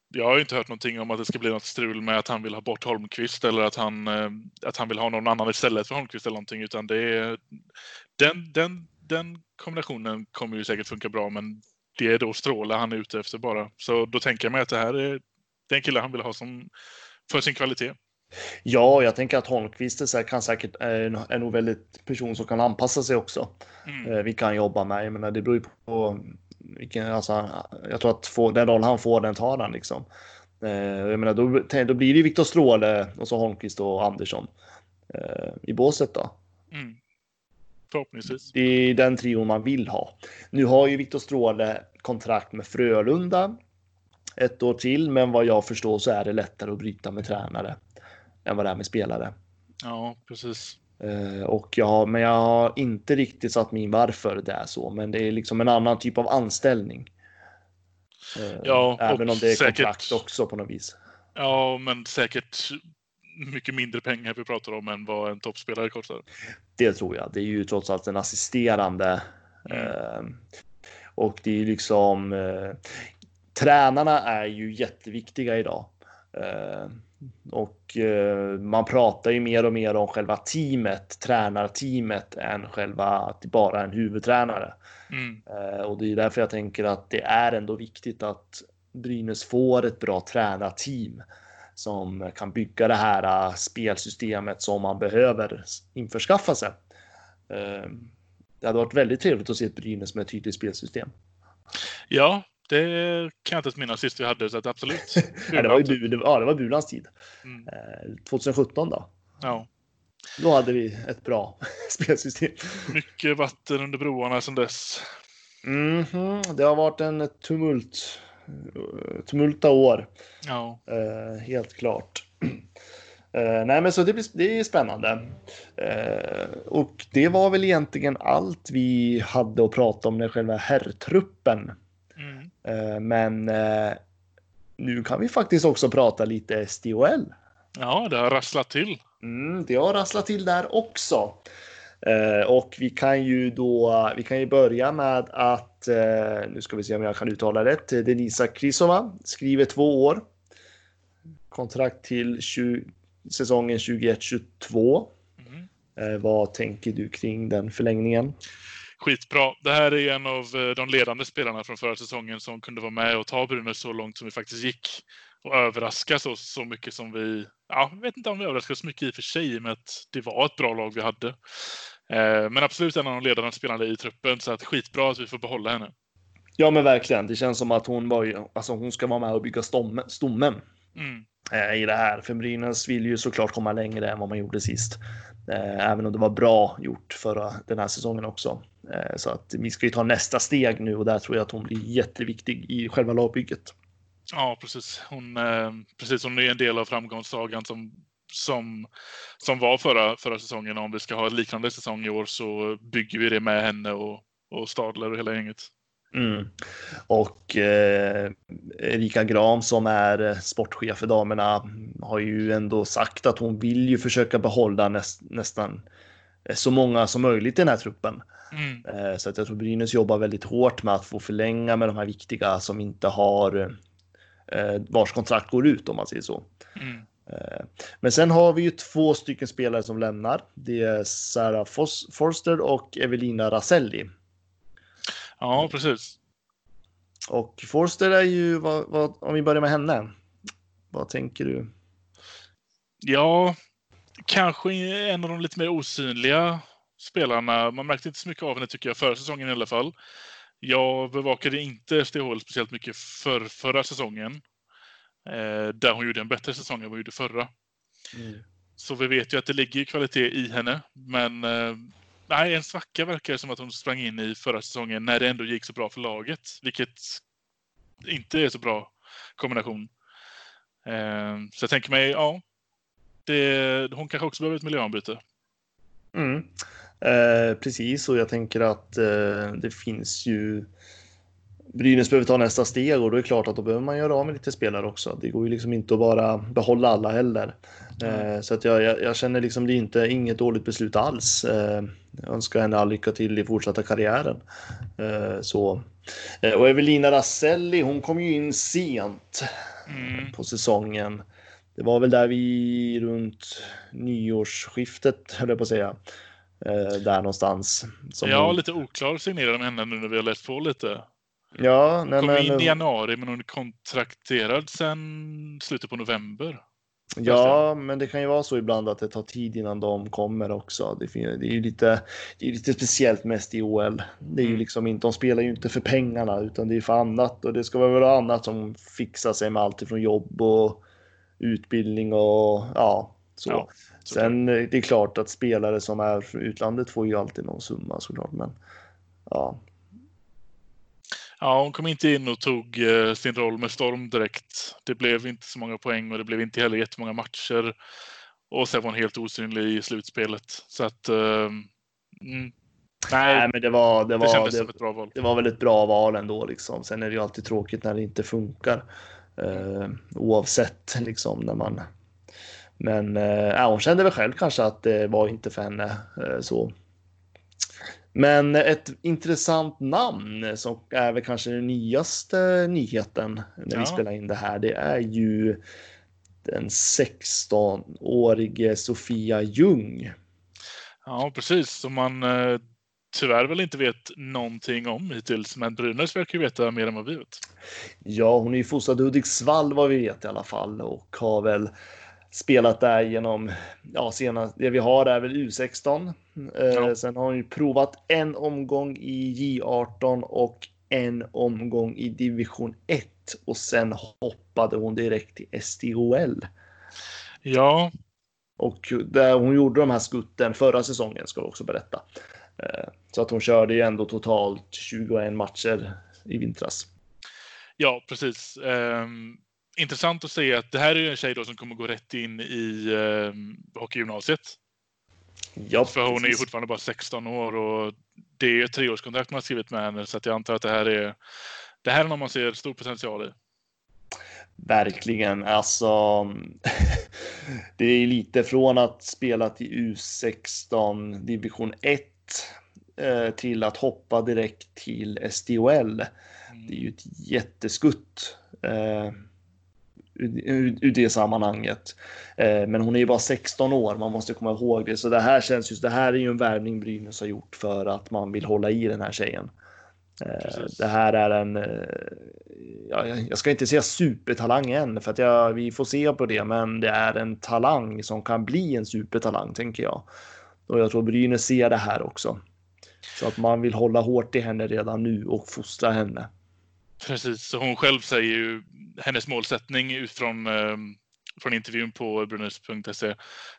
Speaker 2: Jag har ju inte hört någonting om att det ska bli något strul med att han vill ha bort Holmqvist eller att han, eh, att han vill ha någon annan istället för Holmqvist eller någonting, utan det är den, den, den kombinationen kommer ju säkert funka bra, men det är då Stråle han är ute efter bara. Så då tänker jag mig att det här är den kille han vill ha som för sin kvalitet.
Speaker 1: Ja, jag tänker att Holmqvist är, kan säkert är, är nog väldigt person som kan anpassa sig också.
Speaker 2: Mm.
Speaker 1: Eh, vi kan jobba med. Jag menar, det beror ju på vilken, alltså, jag tror att få, den roll han får, den tar han liksom. Eh, jag menar, då, då blir det Viktor Stråle och så Holmqvist och Andersson eh, i båset då.
Speaker 2: Mm. Förhoppningsvis.
Speaker 1: Det är den trion man vill ha. Nu har ju Viktor Stråle kontrakt med Frölunda ett år till, men vad jag förstår så är det lättare att bryta med tränare än vad det är med spelare.
Speaker 2: Ja, precis.
Speaker 1: Eh, och jag men jag har inte riktigt satt mig in varför det är så, men det är liksom en annan typ av anställning. Eh,
Speaker 2: Ja,
Speaker 1: även om det är
Speaker 2: säkert-
Speaker 1: kontrakt också på något vis.
Speaker 2: Ja, men säkert mycket mindre pengar vi pratar om än vad en toppspelare kostar.
Speaker 1: Det tror jag. Det är ju trots allt en assisterande.
Speaker 2: Mm.
Speaker 1: Eh, och det är ju liksom. Tränarna är ju jätteviktiga idag. Och eh, man pratar ju mer och mer om själva teamet, tränarteamet, än själva att det bara är en huvudtränare.
Speaker 2: Mm.
Speaker 1: Eh, och det är därför jag tänker att det är ändå viktigt att Brynäs får ett bra tränarteam som kan bygga det här eh, spelsystemet som man behöver införskaffa sig. Eh, Det hade varit väldigt trevligt att se ett Brynäs med ett tydligt spelsystem.
Speaker 2: Ja, det kan jag inte ens minnas sist vi hade, så att absolut.
Speaker 1: Ja, det var ju Bu- det, ja, det var Burans tid.
Speaker 2: Mm.
Speaker 1: Eh, 2017 då.
Speaker 2: Ja,
Speaker 1: Då hade vi ett bra spelsystem.
Speaker 2: mycket vatten under broarna sedan dess.
Speaker 1: Mhm, Det har varit en tumult, tumulta år.
Speaker 2: Ja,
Speaker 1: Eh, helt klart. Eh, nej, men så det, blir, det är spännande. Eh, och det var väl egentligen allt vi hade att prata om när själva herrtruppen. Eh, men eh, nu kan vi faktiskt också prata lite SDHL.
Speaker 2: ja det har rasslat till.
Speaker 1: Mm, det har rasslat till där också. Eh, och vi kan ju då, vi kan ju börja med att, eh, nu ska vi se om jag kan uttala rätt, Denisa Krisova skriver två år. Kontrakt till 20, säsongen 21-22.
Speaker 2: Mm.
Speaker 1: Eh, vad tänker du kring den förlängningen?
Speaker 2: Skitbra. Det här är en av eh, de ledande spelarna från förra säsongen som kunde vara med och ta Brynäs så långt som vi faktiskt gick. Och överraska så, så mycket som vi... Ja, jag vet inte om vi överraskade så mycket i och för sig, med att det var ett bra lag vi hade. Eh, men absolut en av de ledande spelarna i truppen, så att skitbra att vi får behålla henne.
Speaker 1: Ja, men verkligen. Det känns som att hon var ju, alltså hon ska vara med och bygga stommen, stommen
Speaker 2: Mm.
Speaker 1: eh, i det här. För Brynäs vill ju såklart komma längre än vad man gjorde sist. Eh, även om det var bra gjort förra den här säsongen också. Eh, så att vi ska ju ta nästa steg nu och där tror jag att hon blir jätteviktig i själva lagbygget.
Speaker 2: Ja, precis. Hon, eh, precis, hon är en del av framgångssagan som, som, som var förra, förra säsongen. Om vi ska ha en liknande säsong i år så bygger vi det med henne och, och Stadler och hela gänget.
Speaker 1: Mm. Och eh, Erika Gram som är eh, sportchef för damerna har ju ändå sagt att hon vill ju försöka behålla näst, nästan eh, så många som möjligt i den här truppen.
Speaker 2: Mm.
Speaker 1: Eh, Så att jag tror Brynäs jobbar väldigt hårt med att få förlänga med de här viktiga som inte har eh, vars kontrakt går ut om man säger så.
Speaker 2: Mm.
Speaker 1: Men sen har vi ju två stycken spelare som lämnar. Det är Sarah Forster och Evelina Raselli.
Speaker 2: Ja, precis.
Speaker 1: Och Forster är ju, vad, vad, om vi börjar med henne. Vad tänker du?
Speaker 2: Ja, kanske en av de lite mer osynliga spelarna. Man märkte inte så mycket av henne tycker jag förra säsongen i alla fall. Jag bevakade inte SDHL speciellt mycket för förra säsongen. Eh, där hon gjorde en bättre säsong än vad hon gjorde förra. Så vi vet ju att det ligger kvalitet i henne. Men eh, nej, en svacka verkar det som att hon sprang in i förra säsongen när det ändå gick så bra för laget. Vilket inte är så bra kombination. Eh, så jag tänker mig, ja. Det, hon kanske också behöver ett miljöombyte.
Speaker 1: Mm. Eh, precis, och jag tänker att eh, det finns ju Brynäs behöver ta nästa steg och då är det klart att då behöver man göra av med lite spelare också. Det går ju liksom inte att bara behålla alla heller. Eh, så att jag, jag, jag känner liksom det är inte inget dåligt beslut alls. Eh, jag önskar henne all lycka till i fortsatta karriären. Eh, så. Eh, och Evelina Raselli, hon kom ju in sent
Speaker 2: Mm.
Speaker 1: på säsongen. Det var väl där vi runt nyårsskiftet, höll jag på att säga. Eh, där någonstans. Som
Speaker 2: är
Speaker 1: hon-
Speaker 2: lite oklar signerad med henne nu när vi har läst på lite.
Speaker 1: Ja, nej,
Speaker 2: kom
Speaker 1: men,
Speaker 2: in i januari men hon är kontrakterad sedan slutet på november.
Speaker 1: ja, men det kan ju vara så ibland att det tar tid innan de kommer också. Det är ju lite, det är lite speciellt mest i OL. Det är ju
Speaker 2: Mm.
Speaker 1: liksom inte, de spelar ju inte för pengarna utan det är för annat och det ska väl vara annat som fixar sig med allt ifrån jobb och utbildning och ja, så.
Speaker 2: Ja.
Speaker 1: Sen eh, det är klart att spelare som är från utlandet får ju alltid någon summa såklart, men ja.
Speaker 2: Ja, hon kom inte in och tog eh, sin roll med storm direkt. Det blev inte så många poäng och det blev inte heller jättemånga matcher. Och sen var hon helt osynlig i slutspelet. Så att... Uh,
Speaker 1: mm, nej, nej, men det var... Det, var,
Speaker 2: det, val.
Speaker 1: Det var väl ett bra val ändå liksom. Sen är det ju alltid tråkigt när det inte funkar. Uh, oavsett liksom när man... Men uh, hon kände väl själv kanske att det var inte för henne uh, så. Men ett intressant namn som är väl kanske den nyaste nyheten när ja. vi spelar in det här. Det är ju den 16-årige Sofia Ljung.
Speaker 2: Ja, precis. Som man eh, tyvärr väl inte vet någonting om hittills. Men Brynäs verkar ju veta mer än vad vi vet.
Speaker 1: Ja, hon är ju fostrad i Hudiksvall vad vi vet i alla fall och har väl spelat där genom, ja, senast, det vi har är väl U16. Eh, ja. sen har hon ju provat en omgång i J18 och en omgång i division 1 och sen hoppade hon direkt till SDHL.
Speaker 2: Ja.
Speaker 1: Och där hon gjorde de här skutten förra säsongen ska vi också berätta. Eh, så att hon körde ju ändå totalt 21 matcher i vintras.
Speaker 2: Ja, precis. Um, intressant att se att det här är en tjej som kommer gå rätt in i um, hockeygymnasiet. Ja, För hon är ju fortfarande bara 16 år och det är ett treårskontrakt man har skrivit med henne så att jag antar att det här är det här är något man ser stor potential i.
Speaker 1: Verkligen, alltså. det är lite från att spela till U16 division 1 eh, till att hoppa direkt till SDHL. Det är ju ett jätteskutt eh, ur, ur det sammanhanget. Eh, men hon är ju bara 16 år, man måste komma ihåg det. Så det här känns just, det här är ju en värvning Brynäs har gjort för att man vill hålla i den här tjejen. Precis. Det här är en, ja, jag ska inte säga supertalang än för att jag, vi får se på det, men det är en talang som kan bli en supertalang tänker jag. Och jag tror Brynäs ser det här också. Så att man vill hålla hårt i henne redan nu och fostra henne.
Speaker 2: Precis, så hon själv säger ju hennes målsättning utifrån eh, från intervjun på brunus.se,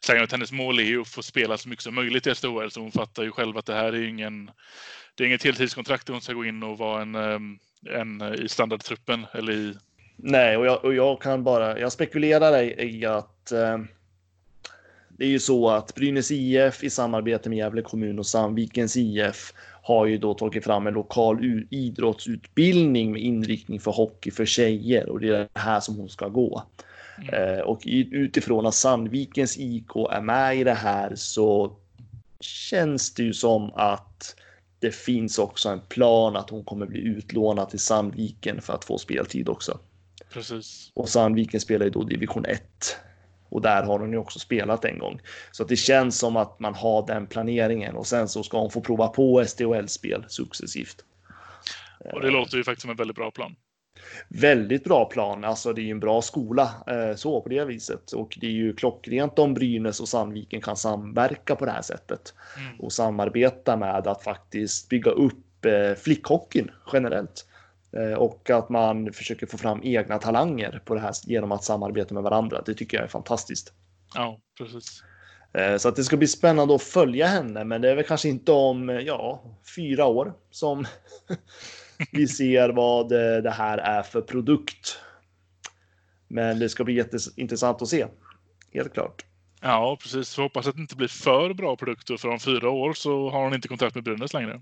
Speaker 2: säger att hennes mål är ju att få spela så mycket som möjligt i SDHL. Så hon fattar ju själv att det här är ingen, det är inget heltidskontrakt där hon ska gå in och vara en, ehm, en i standardtruppen eller i.
Speaker 1: Nej, och jag, och jag kan bara, jag spekulerar i, i att eh, det är ju så att Brynäs IF i samarbete med Gävle kommun och Sandvikens IF har ju då tagit fram en lokal idrottsutbildning med inriktning för hockey för tjejer och det är det här som hon ska gå. Mm. Eh, och utifrån att Sandvikens IK är med i det här så känns det ju som att det finns också en plan att hon kommer bli utlånad till Sandviken för att få speltid också.
Speaker 2: Precis.
Speaker 1: Och Sandviken spelar ju då division 1 och där har hon ju också spelat en gång. Så att det känns som att man har den planeringen och sen så ska hon få prova på SDHL-spel successivt.
Speaker 2: Och det låter ju faktiskt som en väldigt bra plan.
Speaker 1: Väldigt bra plan, alltså det är ju en bra skola eh, så på det viset och det är ju klockrent om Brynäs och Sandviken kan samverka på det här sättet mm. och samarbeta med att faktiskt bygga upp eh, flickhockeyn generellt. Eh, och att man försöker få fram egna talanger på det här genom att samarbeta med varandra. Det tycker jag är fantastiskt.
Speaker 2: Ja, precis.
Speaker 1: Eh, så att det ska bli spännande att följa henne, men det är väl kanske inte om ja, fyra år som vi ser vad det här är för produkt. Men det ska bli jätteintressant att se. Helt klart.
Speaker 2: Ja, precis. Vi hoppas att det inte blir för bra produkter, för om fyra år så har hon inte kontrakt med Brynäs längre.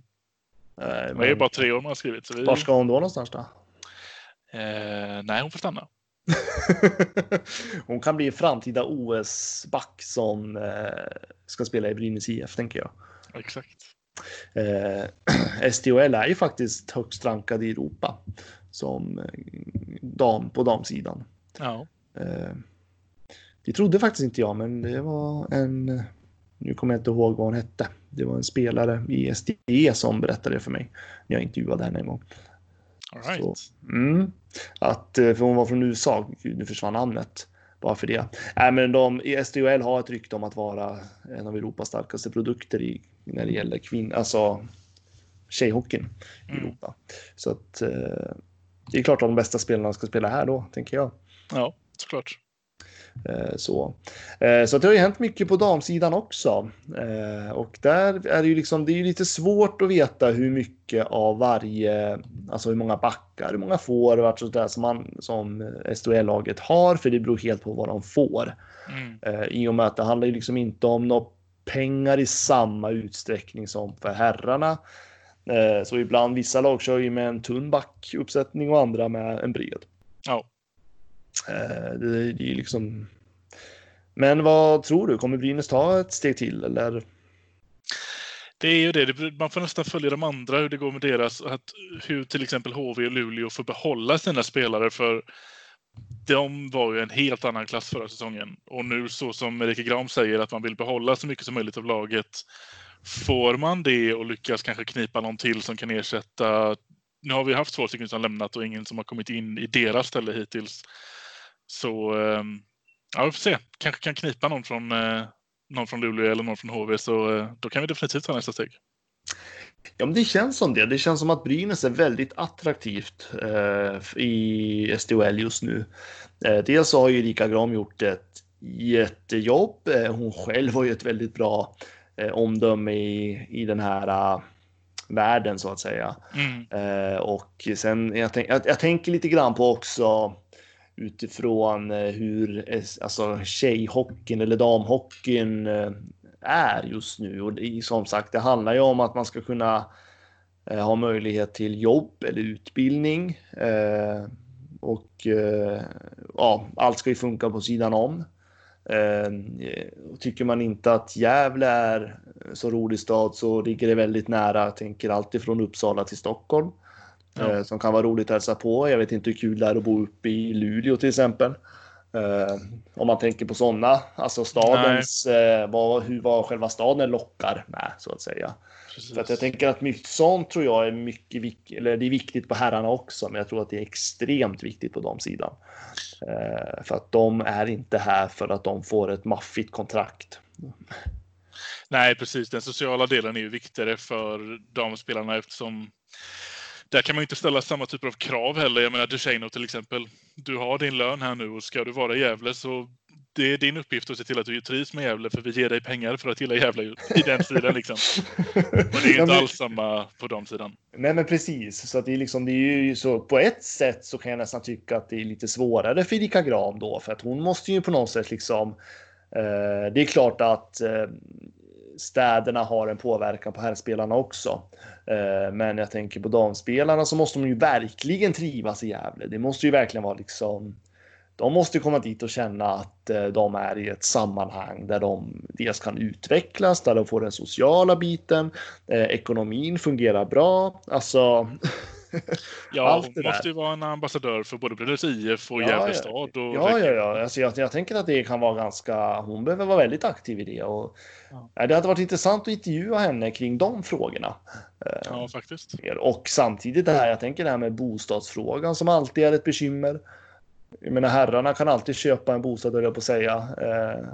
Speaker 2: Nej, men... Det är bara tre år man har skrivit. Så vi...
Speaker 1: Var ska hon då någonstans då?
Speaker 2: Eh, nej, hon får stanna.
Speaker 1: hon kan bli framtida OS-back som eh, ska spela i Brynäs IF, tänker jag.
Speaker 2: Exakt.
Speaker 1: Eh, SDHL är ju faktiskt högst rankad i Europa som eh, dam på damsidan.
Speaker 2: Ja.
Speaker 1: Eh, det trodde faktiskt inte jag, men det var en nu kommer jag inte ihåg vad hon hette. Det var en spelare i SDE som berättade det för mig när jag intervjuade henne en gång.
Speaker 2: All right. Så,
Speaker 1: mm, att, eh, för hon var från USA, nu försvann namnet. Bara för det. Äh, men de, i SDHL har ett rykte om att vara en av Europas starkaste produkter i, när det gäller kvinn, alltså tjejhockeyn i mm. Europa. Så att eh, det är klart att de bästa spelarna ska spela här då, tänker jag.
Speaker 2: Ja, såklart.
Speaker 1: Eh, så. Eh, så det har ju hänt mycket på damsidan också. Eh, och där är det ju liksom, det är ju lite svårt att veta hur mycket av varje, alltså hur många backar, hur många forwards och sådär som, man, som SHL-laget har, för det beror helt på vad de får. Mm. I och med att det handlar ju liksom inte om några pengar i samma utsträckning som för herrarna. Så ibland, vissa lag kör ju med en tunn backuppsättning och andra med en bred. Det, det är liksom men vad tror du? Kommer Brynäs ta ett steg till eller?
Speaker 2: Det är ju det. Man får nästan följa de andra, hur det går med deras, att, hur till exempel HV och Luleå får behålla sina spelare. För de var ju en helt annan klass förra säsongen. Och nu så som Erika Gram säger att man vill behålla så mycket som möjligt av laget. Får man det och lyckas kanske knipa någon till som kan ersätta. Nu har vi haft två stycken som lämnat och ingen som har kommit in i deras ställe hittills. Så um, Ja, vi får se. Kanske kan knipa någon från, eh, någon från Luleå eller någon från HV, så eh, då kan vi definitivt ta nästa steg.
Speaker 1: Ja, men det känns som det. Det känns som att Brynäs är väldigt attraktivt eh, i SDHL just nu. Eh, dels så har ju Erika Gram gjort ett jättejobb. Eh, hon själv har ju ett väldigt bra eh, omdöme i, i den här uh, världen så att säga. Mm. Och sen jag, tänk, jag, jag, tänker lite grann på också utifrån eh, hur eh, alltså, tjejhockeyn eller damhockeyn eh, är just nu. Och som sagt, det handlar ju om att man ska kunna ha möjlighet till jobb eller utbildning. Och ja, allt ska ju funka på sidan om. Tycker man inte att Gävle är så rolig stad så ligger det väldigt nära. Jag tänker alltid från Uppsala till Stockholm. Ja. Eh, som kan vara roligt att hälsa på. Jag vet inte hur kul det är att bo uppe i Luleå till exempel. Uh, om man tänker på sådana, alltså stadens, uh, vad, hur, vad själva staden lockar med så att säga. Precis. För att jag tänker att mycket sånt tror jag är mycket eller det är viktigt på herrarna också, men jag tror att det är extremt viktigt på de sidan. Uh, för att de är inte här för att de får ett maffigt kontrakt.
Speaker 2: Nej, precis. Den sociala delen är ju viktigare för damspelarna eftersom där kan man inte ställa samma typer av krav heller. Jag menar Ducheno till exempel. Du har din lön här nu och ska du vara i Gävle så det är din uppgift att se till att du trivs med Gävle för vi ger dig pengar för att gilla Gävle i den stilen liksom. Och det är inte alls samma på de sidan.
Speaker 1: Nej men precis, så att det är liksom det är ju så på ett sätt så kan jag nästan tycka att det är lite svårare för Erika Gram då för att hon måste ju på något sätt liksom eh, det är klart att eh, städerna har en påverkan på herrspelarna också. Eh, men jag tänker på damspelarna så måste de ju verkligen trivas i Gävle. Det måste ju verkligen vara liksom. De måste komma dit och känna att eh, de är i ett sammanhang där de dels kan utvecklas, där de får den sociala biten, eh, ekonomin fungerar bra. Alltså
Speaker 2: Ja, hon måste ju vara en ambassadör för både Brynäs IF och ja, Gävle stad. Och
Speaker 1: ja, ja, ja. Alltså jag, jag, tänker att det kan vara ganska, hon behöver vara väldigt aktiv i det. Och, ja. Det hade varit intressant att intervjua henne kring de frågorna.
Speaker 2: Ja, eh, faktiskt.
Speaker 1: Och samtidigt det här, jag tänker det här med bostadsfrågan som alltid är ett bekymmer. Jag menar herrarna kan alltid köpa en bostad, höll jag på att säga. Eh,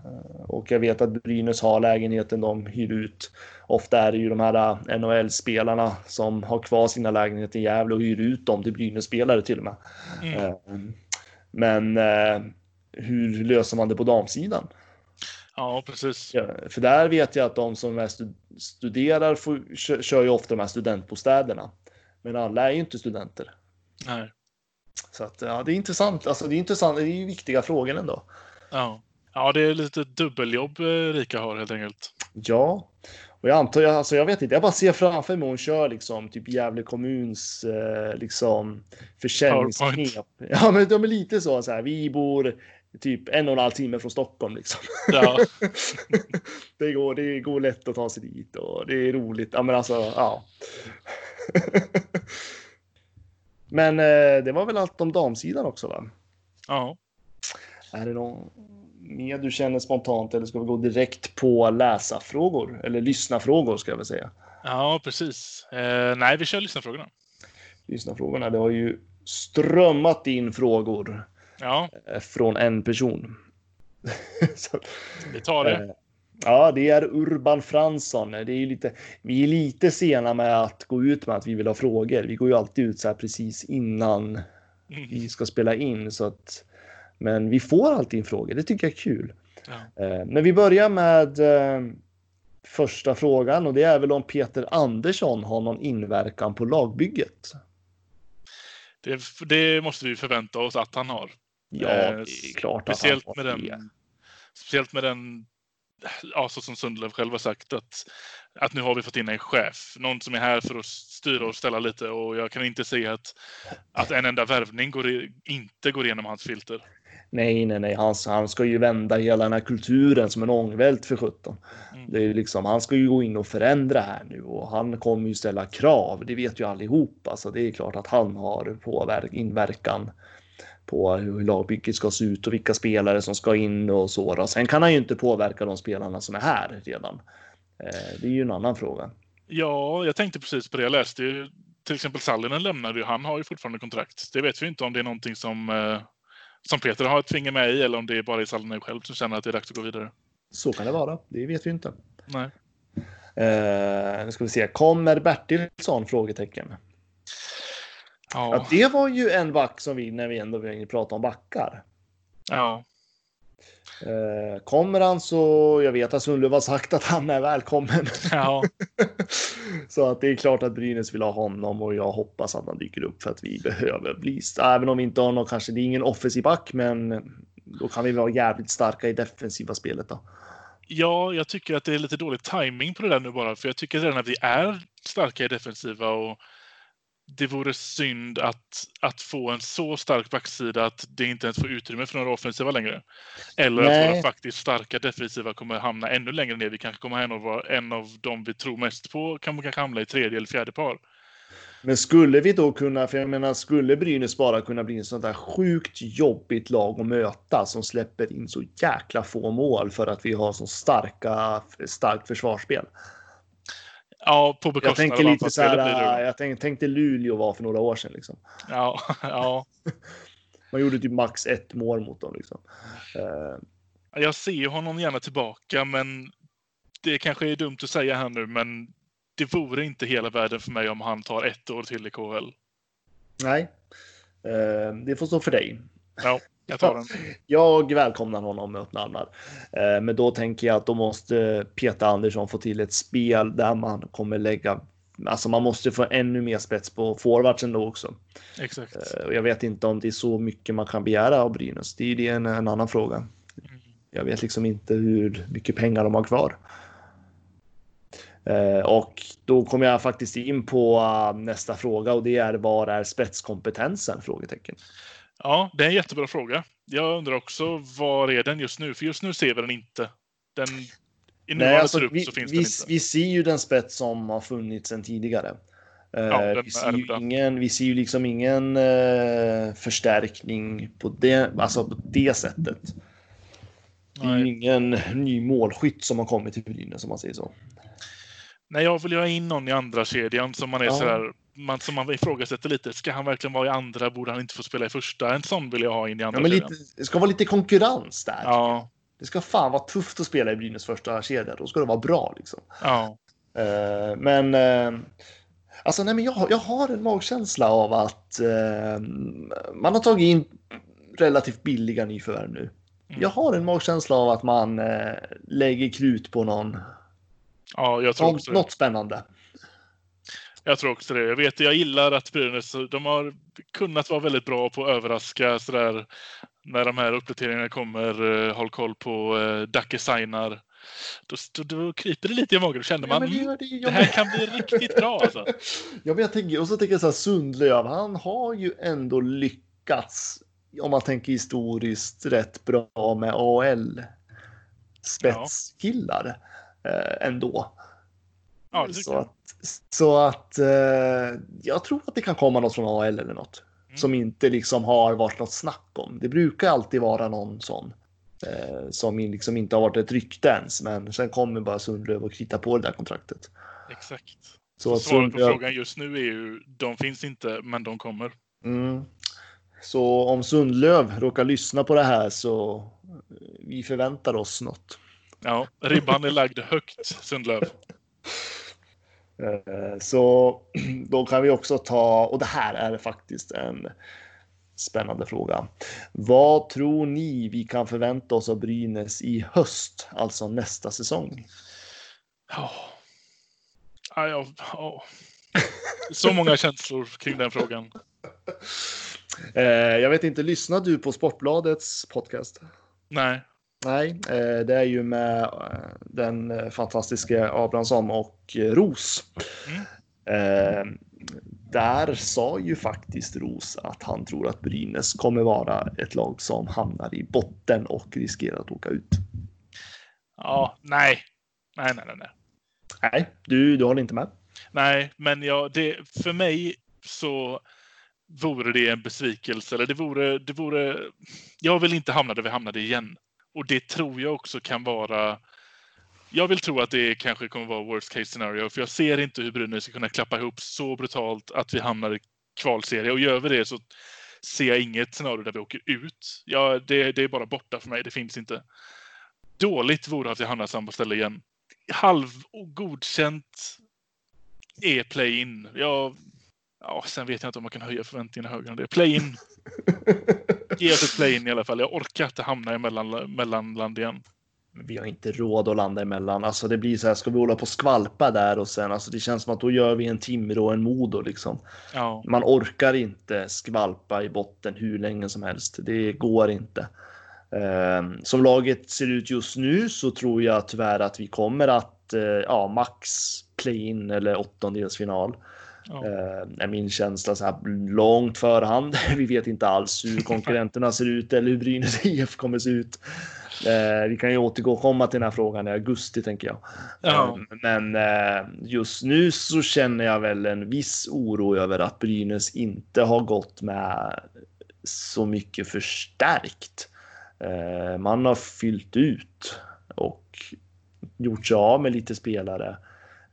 Speaker 1: och jag vet att Brynäs har lägenheten de hyr ut. Ofta är det ju de här eh, NHL-spelarna som har kvar sina lägenheter i Gävle och hyr ut dem till Brynäs-spelare till och med. Mm. Eh, men eh, hur löser man det på damsidan?
Speaker 2: Ja, precis.
Speaker 1: Ja, för där vet jag att de som studerar får, kör, kör ju ofta de här studentbostäderna. Men alla är ju inte studenter.
Speaker 2: Nej.
Speaker 1: Så att, ja, det är intressant. Alltså, det är intressant. Det är ju viktiga frågor ändå.
Speaker 2: Ja. ja, det är lite dubbeljobb eh, Rika har helt enkelt.
Speaker 1: Ja, och jag antar, alltså jag vet inte, jag bara ser framför mig hon kör liksom typ Gävle kommuns eh, liksom försäljningsknep. Ja, men de är lite så, så här. Vi bor typ en och en halv timme från Stockholm liksom. Ja. det, går, det går lätt att ta sig dit och det är roligt. Ja, men alltså, ja. Men eh, det var väl allt om damsidan också va?
Speaker 2: Ja.
Speaker 1: Är det någon mer du känner spontant eller ska vi gå direkt på läsarfrågor? Eller lyssnarfrågor ska jag väl säga.
Speaker 2: Ja, precis. Eh, nej, vi kör lyssnarfrågorna.
Speaker 1: Lyssnarfrågorna, det har ju strömmat in frågor.
Speaker 2: Ja.
Speaker 1: Eh, från en person.
Speaker 2: Så, vi tar det. Eh,
Speaker 1: Ja, det är Urban Fransson. Det är ju lite, vi är lite sena med att gå ut med att vi vill ha frågor. Vi går ju alltid ut så här precis innan mm. vi ska spela in så att Men vi får alltid in frågor, det tycker jag är kul.
Speaker 2: Ja.
Speaker 1: Eh, men vi börjar med eh, första frågan och det är väl om Peter Andersson har någon inverkan på lagbygget.
Speaker 2: Det, det måste vi förvänta oss att han har.
Speaker 1: Ja,
Speaker 2: Eh,
Speaker 1: det är klart
Speaker 2: Speciellt
Speaker 1: att
Speaker 2: med
Speaker 1: han har det.
Speaker 2: den, speciellt med den, ja, så som Sundlöv själv har sagt, att, att nu har vi fått in en chef. Någon som är här för att styra och ställa lite och jag kan inte se att, att en enda värvning går i, inte går igenom hans filter.
Speaker 1: Nej, nej, nej, han, han ska ju vända hela den här kulturen som en ångvält för 17.
Speaker 2: Mm.
Speaker 1: Det är ju liksom, han ska ju gå in och förändra här nu och han kommer ju ställa krav. Det vet ju allihopa, så alltså, det är klart att han har påverk, inverkan på hur lagbygget ska se ut och vilka spelare som ska in och så. Då. Sen kan han ju inte påverka de spelarna som är här redan. Eh, Det är ju en annan fråga.
Speaker 2: Ja, jag tänkte precis på det. Jag läste ju till exempel Sallinen lämnade ju. Han har ju fortfarande kontrakt. Det vet vi inte om det är någonting som, eh, som Peter har ett finger med i eller om det är bara Sallinen själv som känner att det är dags att gå vidare.
Speaker 1: Så kan det vara. Det vet vi inte.
Speaker 2: Nej.
Speaker 1: Eh, nu ska vi se. Kommer Bertilsson? Frågetecken.
Speaker 2: Ja.
Speaker 1: Ja, det var ju en back som vi, när vi ändå pratar om backar.
Speaker 2: ja.
Speaker 1: Eh, kommer han så, jag vet att Sundlöv har sagt att han är välkommen.
Speaker 2: ja.
Speaker 1: så att det är klart att Brynäs vill ha honom och jag hoppas att han dyker upp för att vi behöver bli, även om vi inte har någon, kanske det är ingen offensiv back, men då kan vi vara jävligt starka i defensiva spelet då.
Speaker 2: Ja, jag tycker att det är lite dålig timing på det där nu bara. För jag tycker redan att vi är starka i defensiva och det vore synd att, att få en så stark backsida att det inte ens får utrymme för några offensiva längre. Eller
Speaker 1: Nej.
Speaker 2: att våra faktiskt starka defensiva kommer hamna ännu längre ner. Vi kanske kommer en av, en av de vi tror mest på kan kanske hamna i tredje eller fjärde par.
Speaker 1: Men skulle vi då kunna, för jag menar, skulle Brynäs bara kunna bli en sånt där sjukt jobbigt lag att möta som släpper in så jäkla få mål för att vi har så starka, starkt försvarsspel.
Speaker 2: Ja, på
Speaker 1: Jag
Speaker 2: bekostnad
Speaker 1: tänker
Speaker 2: av
Speaker 1: lite så här, jag tänkte, tänkte Luleå var för några år sedan liksom.
Speaker 2: Ja, ja.
Speaker 1: Man gjorde typ max ett mål mot dem liksom. Eh,
Speaker 2: Jag ser honom gärna tillbaka, men det kanske är dumt att säga här nu, men det vore inte hela världen för mig om han tar ett år till i KHL.
Speaker 1: nej, Eh, det får stå för dig.
Speaker 2: Ja, jag tar den.
Speaker 1: Jag välkomnar honom med öppna armar. Eh, Men då tänker jag att då måste Peter Andersson få till ett spel där man kommer lägga Alltså man måste få ännu mer spets på forwardsen då också.
Speaker 2: Exakt.
Speaker 1: Eh, jag vet inte om det är så mycket man kan begära av Brynäs. Det är ju en, en annan fråga. Jag vet liksom inte hur mycket pengar de har kvar. Eh, Och då kommer jag faktiskt in på eh, nästa fråga och det är var är spetskompetensen? Frågetecken.
Speaker 2: Ja, det är en jättebra fråga. Jag undrar också var är den just nu? För just nu ser vi den inte. Den, I nuvarande
Speaker 1: alltså,
Speaker 2: trupp
Speaker 1: vi,
Speaker 2: så finns
Speaker 1: vi,
Speaker 2: den inte.
Speaker 1: vi ser ju den spets som har funnits sedan tidigare. Eh,
Speaker 2: Ja,
Speaker 1: vi, ser ju ingen, vi ser ju liksom ingen eh, förstärkning på det, alltså på det sättet. Det är ju
Speaker 2: Nej.
Speaker 1: ingen ny målskytt som har kommit till Brynäs om man säger så.
Speaker 2: Nej, jag vill ha in någon i andra kedjan som man är
Speaker 1: Ja.
Speaker 2: sådär, man, som man ifrågasätter lite. Ska han verkligen vara i andra? Borde han inte få spela i första? En sån vill jag ha in i
Speaker 1: Ja,
Speaker 2: andra
Speaker 1: men
Speaker 2: kedjan.
Speaker 1: lite, det ska vara lite konkurrens där.
Speaker 2: Ja,
Speaker 1: Det ska fan vara tufft att spela i Brynäs första kedja. Då ska det vara bra liksom.
Speaker 2: ja.
Speaker 1: Eh, men eh, alltså, nej, men jag, jag har en magkänsla av att eh, man har tagit in relativt billiga nyförvärv nu.
Speaker 2: Mm.
Speaker 1: Jag har en magkänsla av att man lägger krut på någon,
Speaker 2: ja jag, tror
Speaker 1: något,
Speaker 2: också,
Speaker 1: något spännande.
Speaker 2: jag tror också det. Jag vet, jag gillar att Brynäs, de har kunnat vara väldigt bra på att överraska sådär när de här uppdateringarna kommer. Uh, håll koll på uh, Dacke signar. Då, då, då kryper det lite i magen. Då känner
Speaker 1: Ja,
Speaker 2: man
Speaker 1: men det
Speaker 2: mm,
Speaker 1: det, ju-
Speaker 2: det här kan bli riktigt bra alltså.
Speaker 1: Ja, men jag tänker, och så tänker jag så här, Sundlöv, han har ju ändå lyckats, om man tänker historiskt, rätt bra med AL spetskillar eh, ändå.
Speaker 2: Ja,
Speaker 1: så att, så att eh, jag tror att det kan komma något från AL eller något
Speaker 2: Mm.
Speaker 1: som inte liksom har varit något snack om. Det brukar alltid vara någon sån eh, som liksom inte har varit ett rykte ens, men sen kommer bara Sundlöv och kritar på det där kontraktet.
Speaker 2: Exakt.
Speaker 1: Så
Speaker 2: Så svaret på frågan just nu är ju, de finns inte, men de kommer.
Speaker 1: Mm. Så om Sundlöv råkar lyssna på det här så eh, vi förväntar oss något.
Speaker 2: Ja, ribban är lagd högt, Sundlöv.
Speaker 1: Eh, Så då kan vi också ta, och det här är faktiskt en spännande fråga. Vad tror ni vi kan förvänta oss av Brynäs i höst, alltså nästa säsong?
Speaker 2: Ja. Ja. Så många känslor kring den frågan.
Speaker 1: Eh, jag vet inte, lyssnar du på Sportbladets podcast?
Speaker 2: Nej.
Speaker 1: Nej, eh, det är ju med eh, den eh, fantastiska Abrahamsson och Ros.
Speaker 2: Mm.
Speaker 1: Där sa ju faktiskt Ros att han tror att Brynäs kommer vara ett lag som hamnar i botten och riskerar att åka ut.
Speaker 2: Ja, nej. Nej, nej, nej. nej.
Speaker 1: Du, du håller inte med?
Speaker 2: Nej, men ja, det, för mig så vore det en besvikelse. Eller det vore, det vore... Jag vill inte hamna där vi hamnade igen. Och det tror jag också kan vara... Jag vill tro att det kanske kommer vara worst case scenario. För jag ser inte hur Brynäs ska kunna klappa ihop så brutalt att vi hamnar i kvalserie. Och gör vi det så ser jag inget scenario där vi åker ut. Ja, det, det är bara borta för mig. Det finns inte. Dåligt vore att vi hamnar samma ställe igen. Halv och godkänt är play-in. Ja, ja, sen vet jag inte om man kan höja förväntningarna högre än det. Play-in. Ge oss ett play-in i alla fall. Jag orkar inte hamna i mellan, mellanland igen.
Speaker 1: Vi har inte råd att landa emellan. Alltså det blir så här, ska vi hålla på och skvalpa där och sen, alltså det känns som att då gör vi en Timrå och en Modo liksom.
Speaker 2: Ja,
Speaker 1: Man orkar inte skvalpa i botten hur länge som helst. Det går inte. Eh, Som laget ser ut just nu så tror jag tyvärr att vi kommer att, eh, ja, max play-in eller åttondelsfinal.
Speaker 2: Ja.
Speaker 1: Eh, är min känsla så här långt förhand. Vi vet inte alls hur konkurrenterna ser ut eller hur Brynäs IF kommer se ut. Eh, vi kan ju återgå och komma till den här frågan i augusti tänker jag.
Speaker 2: Ja.
Speaker 1: Eh, Men just nu så känner jag väl en viss oro över att Brynäs inte har gått med så mycket förstärkt. Man har fyllt ut och gjort sig av med lite spelare.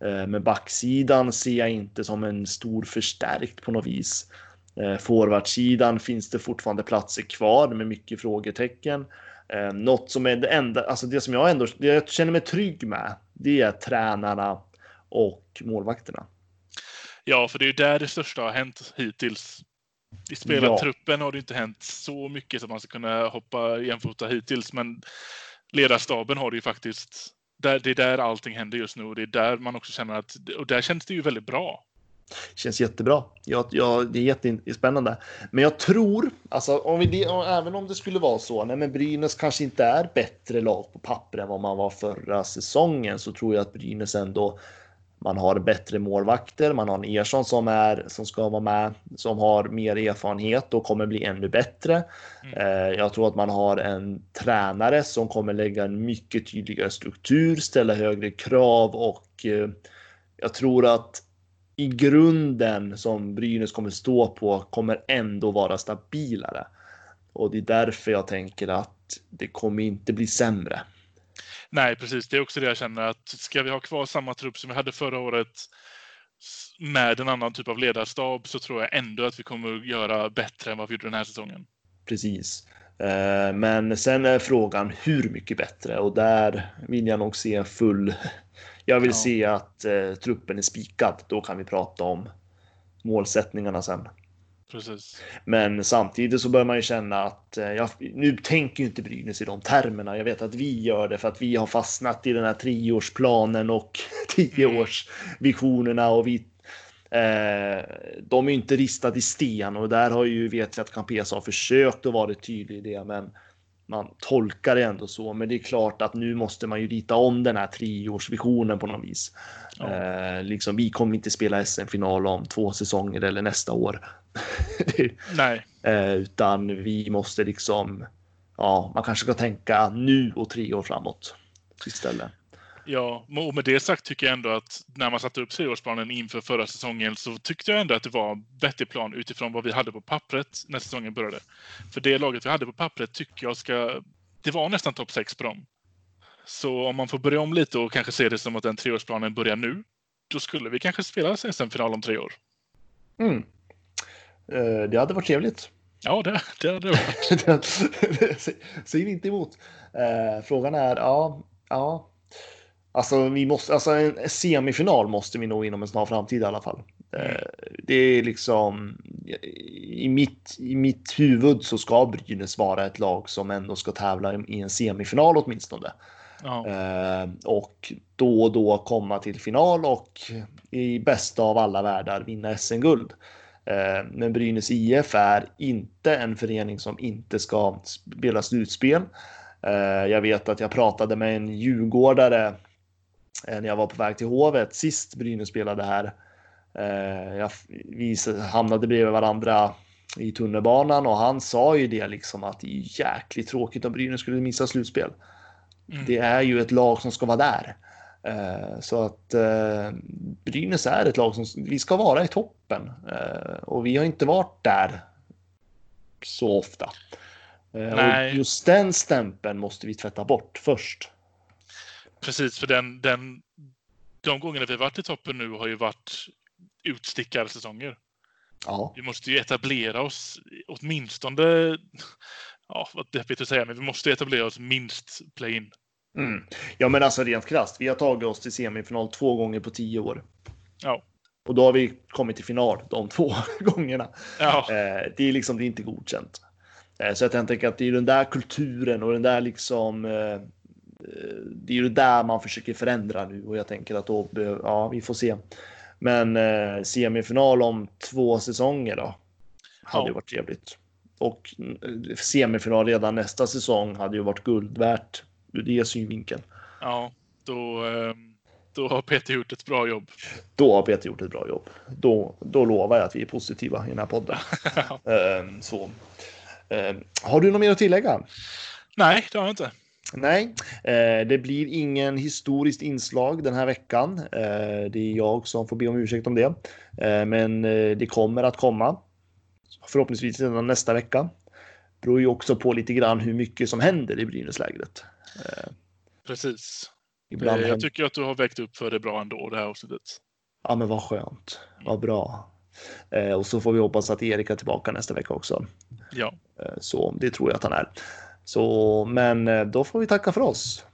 Speaker 1: Eh, Men backsidan ser jag inte som en stor förstärkt på något vis. Eh, Forwardsidan finns det fortfarande platser kvar med mycket frågetecken. Eh, Något som är det enda, alltså det som jag ändå det jag känner mig trygg med, det är tränarna och målvakterna.
Speaker 2: ja, för det är ju där det största har hänt hittills. I spelartruppen har det inte hänt så mycket som man ska kunna hoppa jämfota hittills, men ledarstaben har det ju faktiskt. Där, det är där allting händer just nu och det är där man också känner att, och där känns det ju väldigt bra.
Speaker 1: Känns jättebra. Jag, jag, det är jättespännande. Men jag tror, alltså om vi, även om det skulle vara så, nej men Brynäs kanske inte är bättre lag på papper än vad man var förra säsongen, så tror jag att Brynäs ändå man har bättre målvakter, man har en Ersson som, är, som ska vara med, som har mer erfarenhet och kommer bli ännu bättre. Eh, Jag tror att man har en tränare som kommer lägga en mycket tydligare struktur, ställa högre krav och eh, jag tror att i grunden som Brynäs kommer stå på kommer ändå vara stabilare. Och det är därför jag tänker att det kommer inte bli sämre.
Speaker 2: Nej, precis. Det är också det jag känner att ska vi ha kvar samma trupp som vi hade förra året med en annan typ av ledarstab så tror jag ändå att vi kommer att göra bättre än vad vi gjorde den här säsongen.
Speaker 1: Precis. Eh, Men sen är frågan hur mycket bättre och där vill jag nog se full. Jag vill
Speaker 2: Ja.
Speaker 1: se att eh, truppen är spikad. Då kan vi prata om målsättningarna sen.
Speaker 2: Precis.
Speaker 1: Men samtidigt så bör man ju känna att eh, jag, nu tänker ju inte Brynäs i de termerna. Jag vet att vi gör det för att vi har fastnat i den här treårsplanen och tioårsvisionerna och vi eh, de är ju inte ristade i sten och där har ju vet vi att Campesa har försökt att vara tydlig i det, men man tolkar det ändå så. Men det är klart att nu måste man ju rita om den här treårsvisionen på något vis.
Speaker 2: Ja.
Speaker 1: Eh, liksom, vi kommer inte spela SM-final om två säsonger eller nästa år.
Speaker 2: Nej,
Speaker 1: eh, utan vi måste liksom, ja, man kanske ska tänka nu och tre år framåt istället.
Speaker 2: Ja, och med det sagt tycker jag ändå att när man satte upp treårsplanen inför förra säsongen så tyckte jag ändå att det var en vettig plan utifrån vad vi hade på pappret när säsongen började. För det laget vi hade på pappret tycker jag ska... Det var nästan topp 6 på dem. Så om man får börja om lite och kanske se det som att den treårsplanen börjar nu, då skulle vi kanske spela SM-final om tre år.
Speaker 1: Mm. Eh, det hade varit trevligt.
Speaker 2: Ja, det, det hade det varit.
Speaker 1: Säger vi inte emot. Eh, frågan är, ja, ja. Alltså, vi måste, alltså en semifinal måste vi nå inom en snar framtid i alla fall. Eh, det är liksom, i mitt, i mitt huvud så ska Brynäs vara ett lag som ändå ska tävla i en semifinal åtminstone. Ja. Eh, och då och då komma till final och i bästa av alla världar vinna SM-guld. Eh, men Brynäs IF är inte en förening som inte ska spela slutspel. Jag vet att jag pratade med en djurgårdare när jag var på väg till Hovet sist Brynäs spelade här. Jag, vi hamnade bredvid varandra i tunnelbanan och han sa ju det liksom att det är jäkligt tråkigt om Brynäs skulle missa slutspel. Mm. Det är ju ett lag som ska vara där. Eh, så att eh, Brynäs är ett lag som vi ska vara i toppen eh, och vi har inte varit där så ofta. Nej. Och just den stämpeln måste vi tvätta bort först.
Speaker 2: Precis, för den, den, de gångerna vi varit i toppen nu har ju varit utstickarsäsonger. Ja. Vi måste ju etablera oss åtminstone, ja vad deppigt att säga, men vi måste etablera oss minst play-in.
Speaker 1: Mm. Ja, men alltså rent krasst. Vi har tagit oss till semifinal två gånger på tio år.
Speaker 2: Ja.
Speaker 1: Och då har vi kommit till final de två gångerna. Ja. Eh, det är liksom det är inte godkänt. Eh, så jag tänker att det är den där kulturen och den där liksom. Eh, det är ju där man försöker förändra nu och jag tänker att då, ja, vi får se. Men eh, semifinal om två säsonger då. Hade ja. varit trevligt. Och semifinal redan nästa säsong hade ju varit guld värt ur det synvinkeln.
Speaker 2: Ja, då, ehm, då har Peter gjort ett bra jobb.
Speaker 1: Då har Peter gjort ett bra jobb. Då, då lovar jag att vi är positiva i den här podden. Ehm, så. Ehm, har du något mer att tillägga?
Speaker 2: Nej, det har jag inte.
Speaker 1: Nej, eh, det blir ingen historiskt inslag den här veckan. Eh, det är jag som får be om ursäkt om det. Eh, men det kommer att komma. Förhoppningsvis redan nästa vecka. Det beror ju också på lite grann hur mycket som händer i Brynäslägret.
Speaker 2: Precis. Ibland jag tycker att du har väckt upp för det bra ändå det här avsnittet.
Speaker 1: Ja, men vad skönt. Vad bra. och så får vi hoppas att Erik är tillbaka nästa vecka också.
Speaker 2: Ja.
Speaker 1: så det tror jag att han är. Så, men eh, då får vi tacka för oss.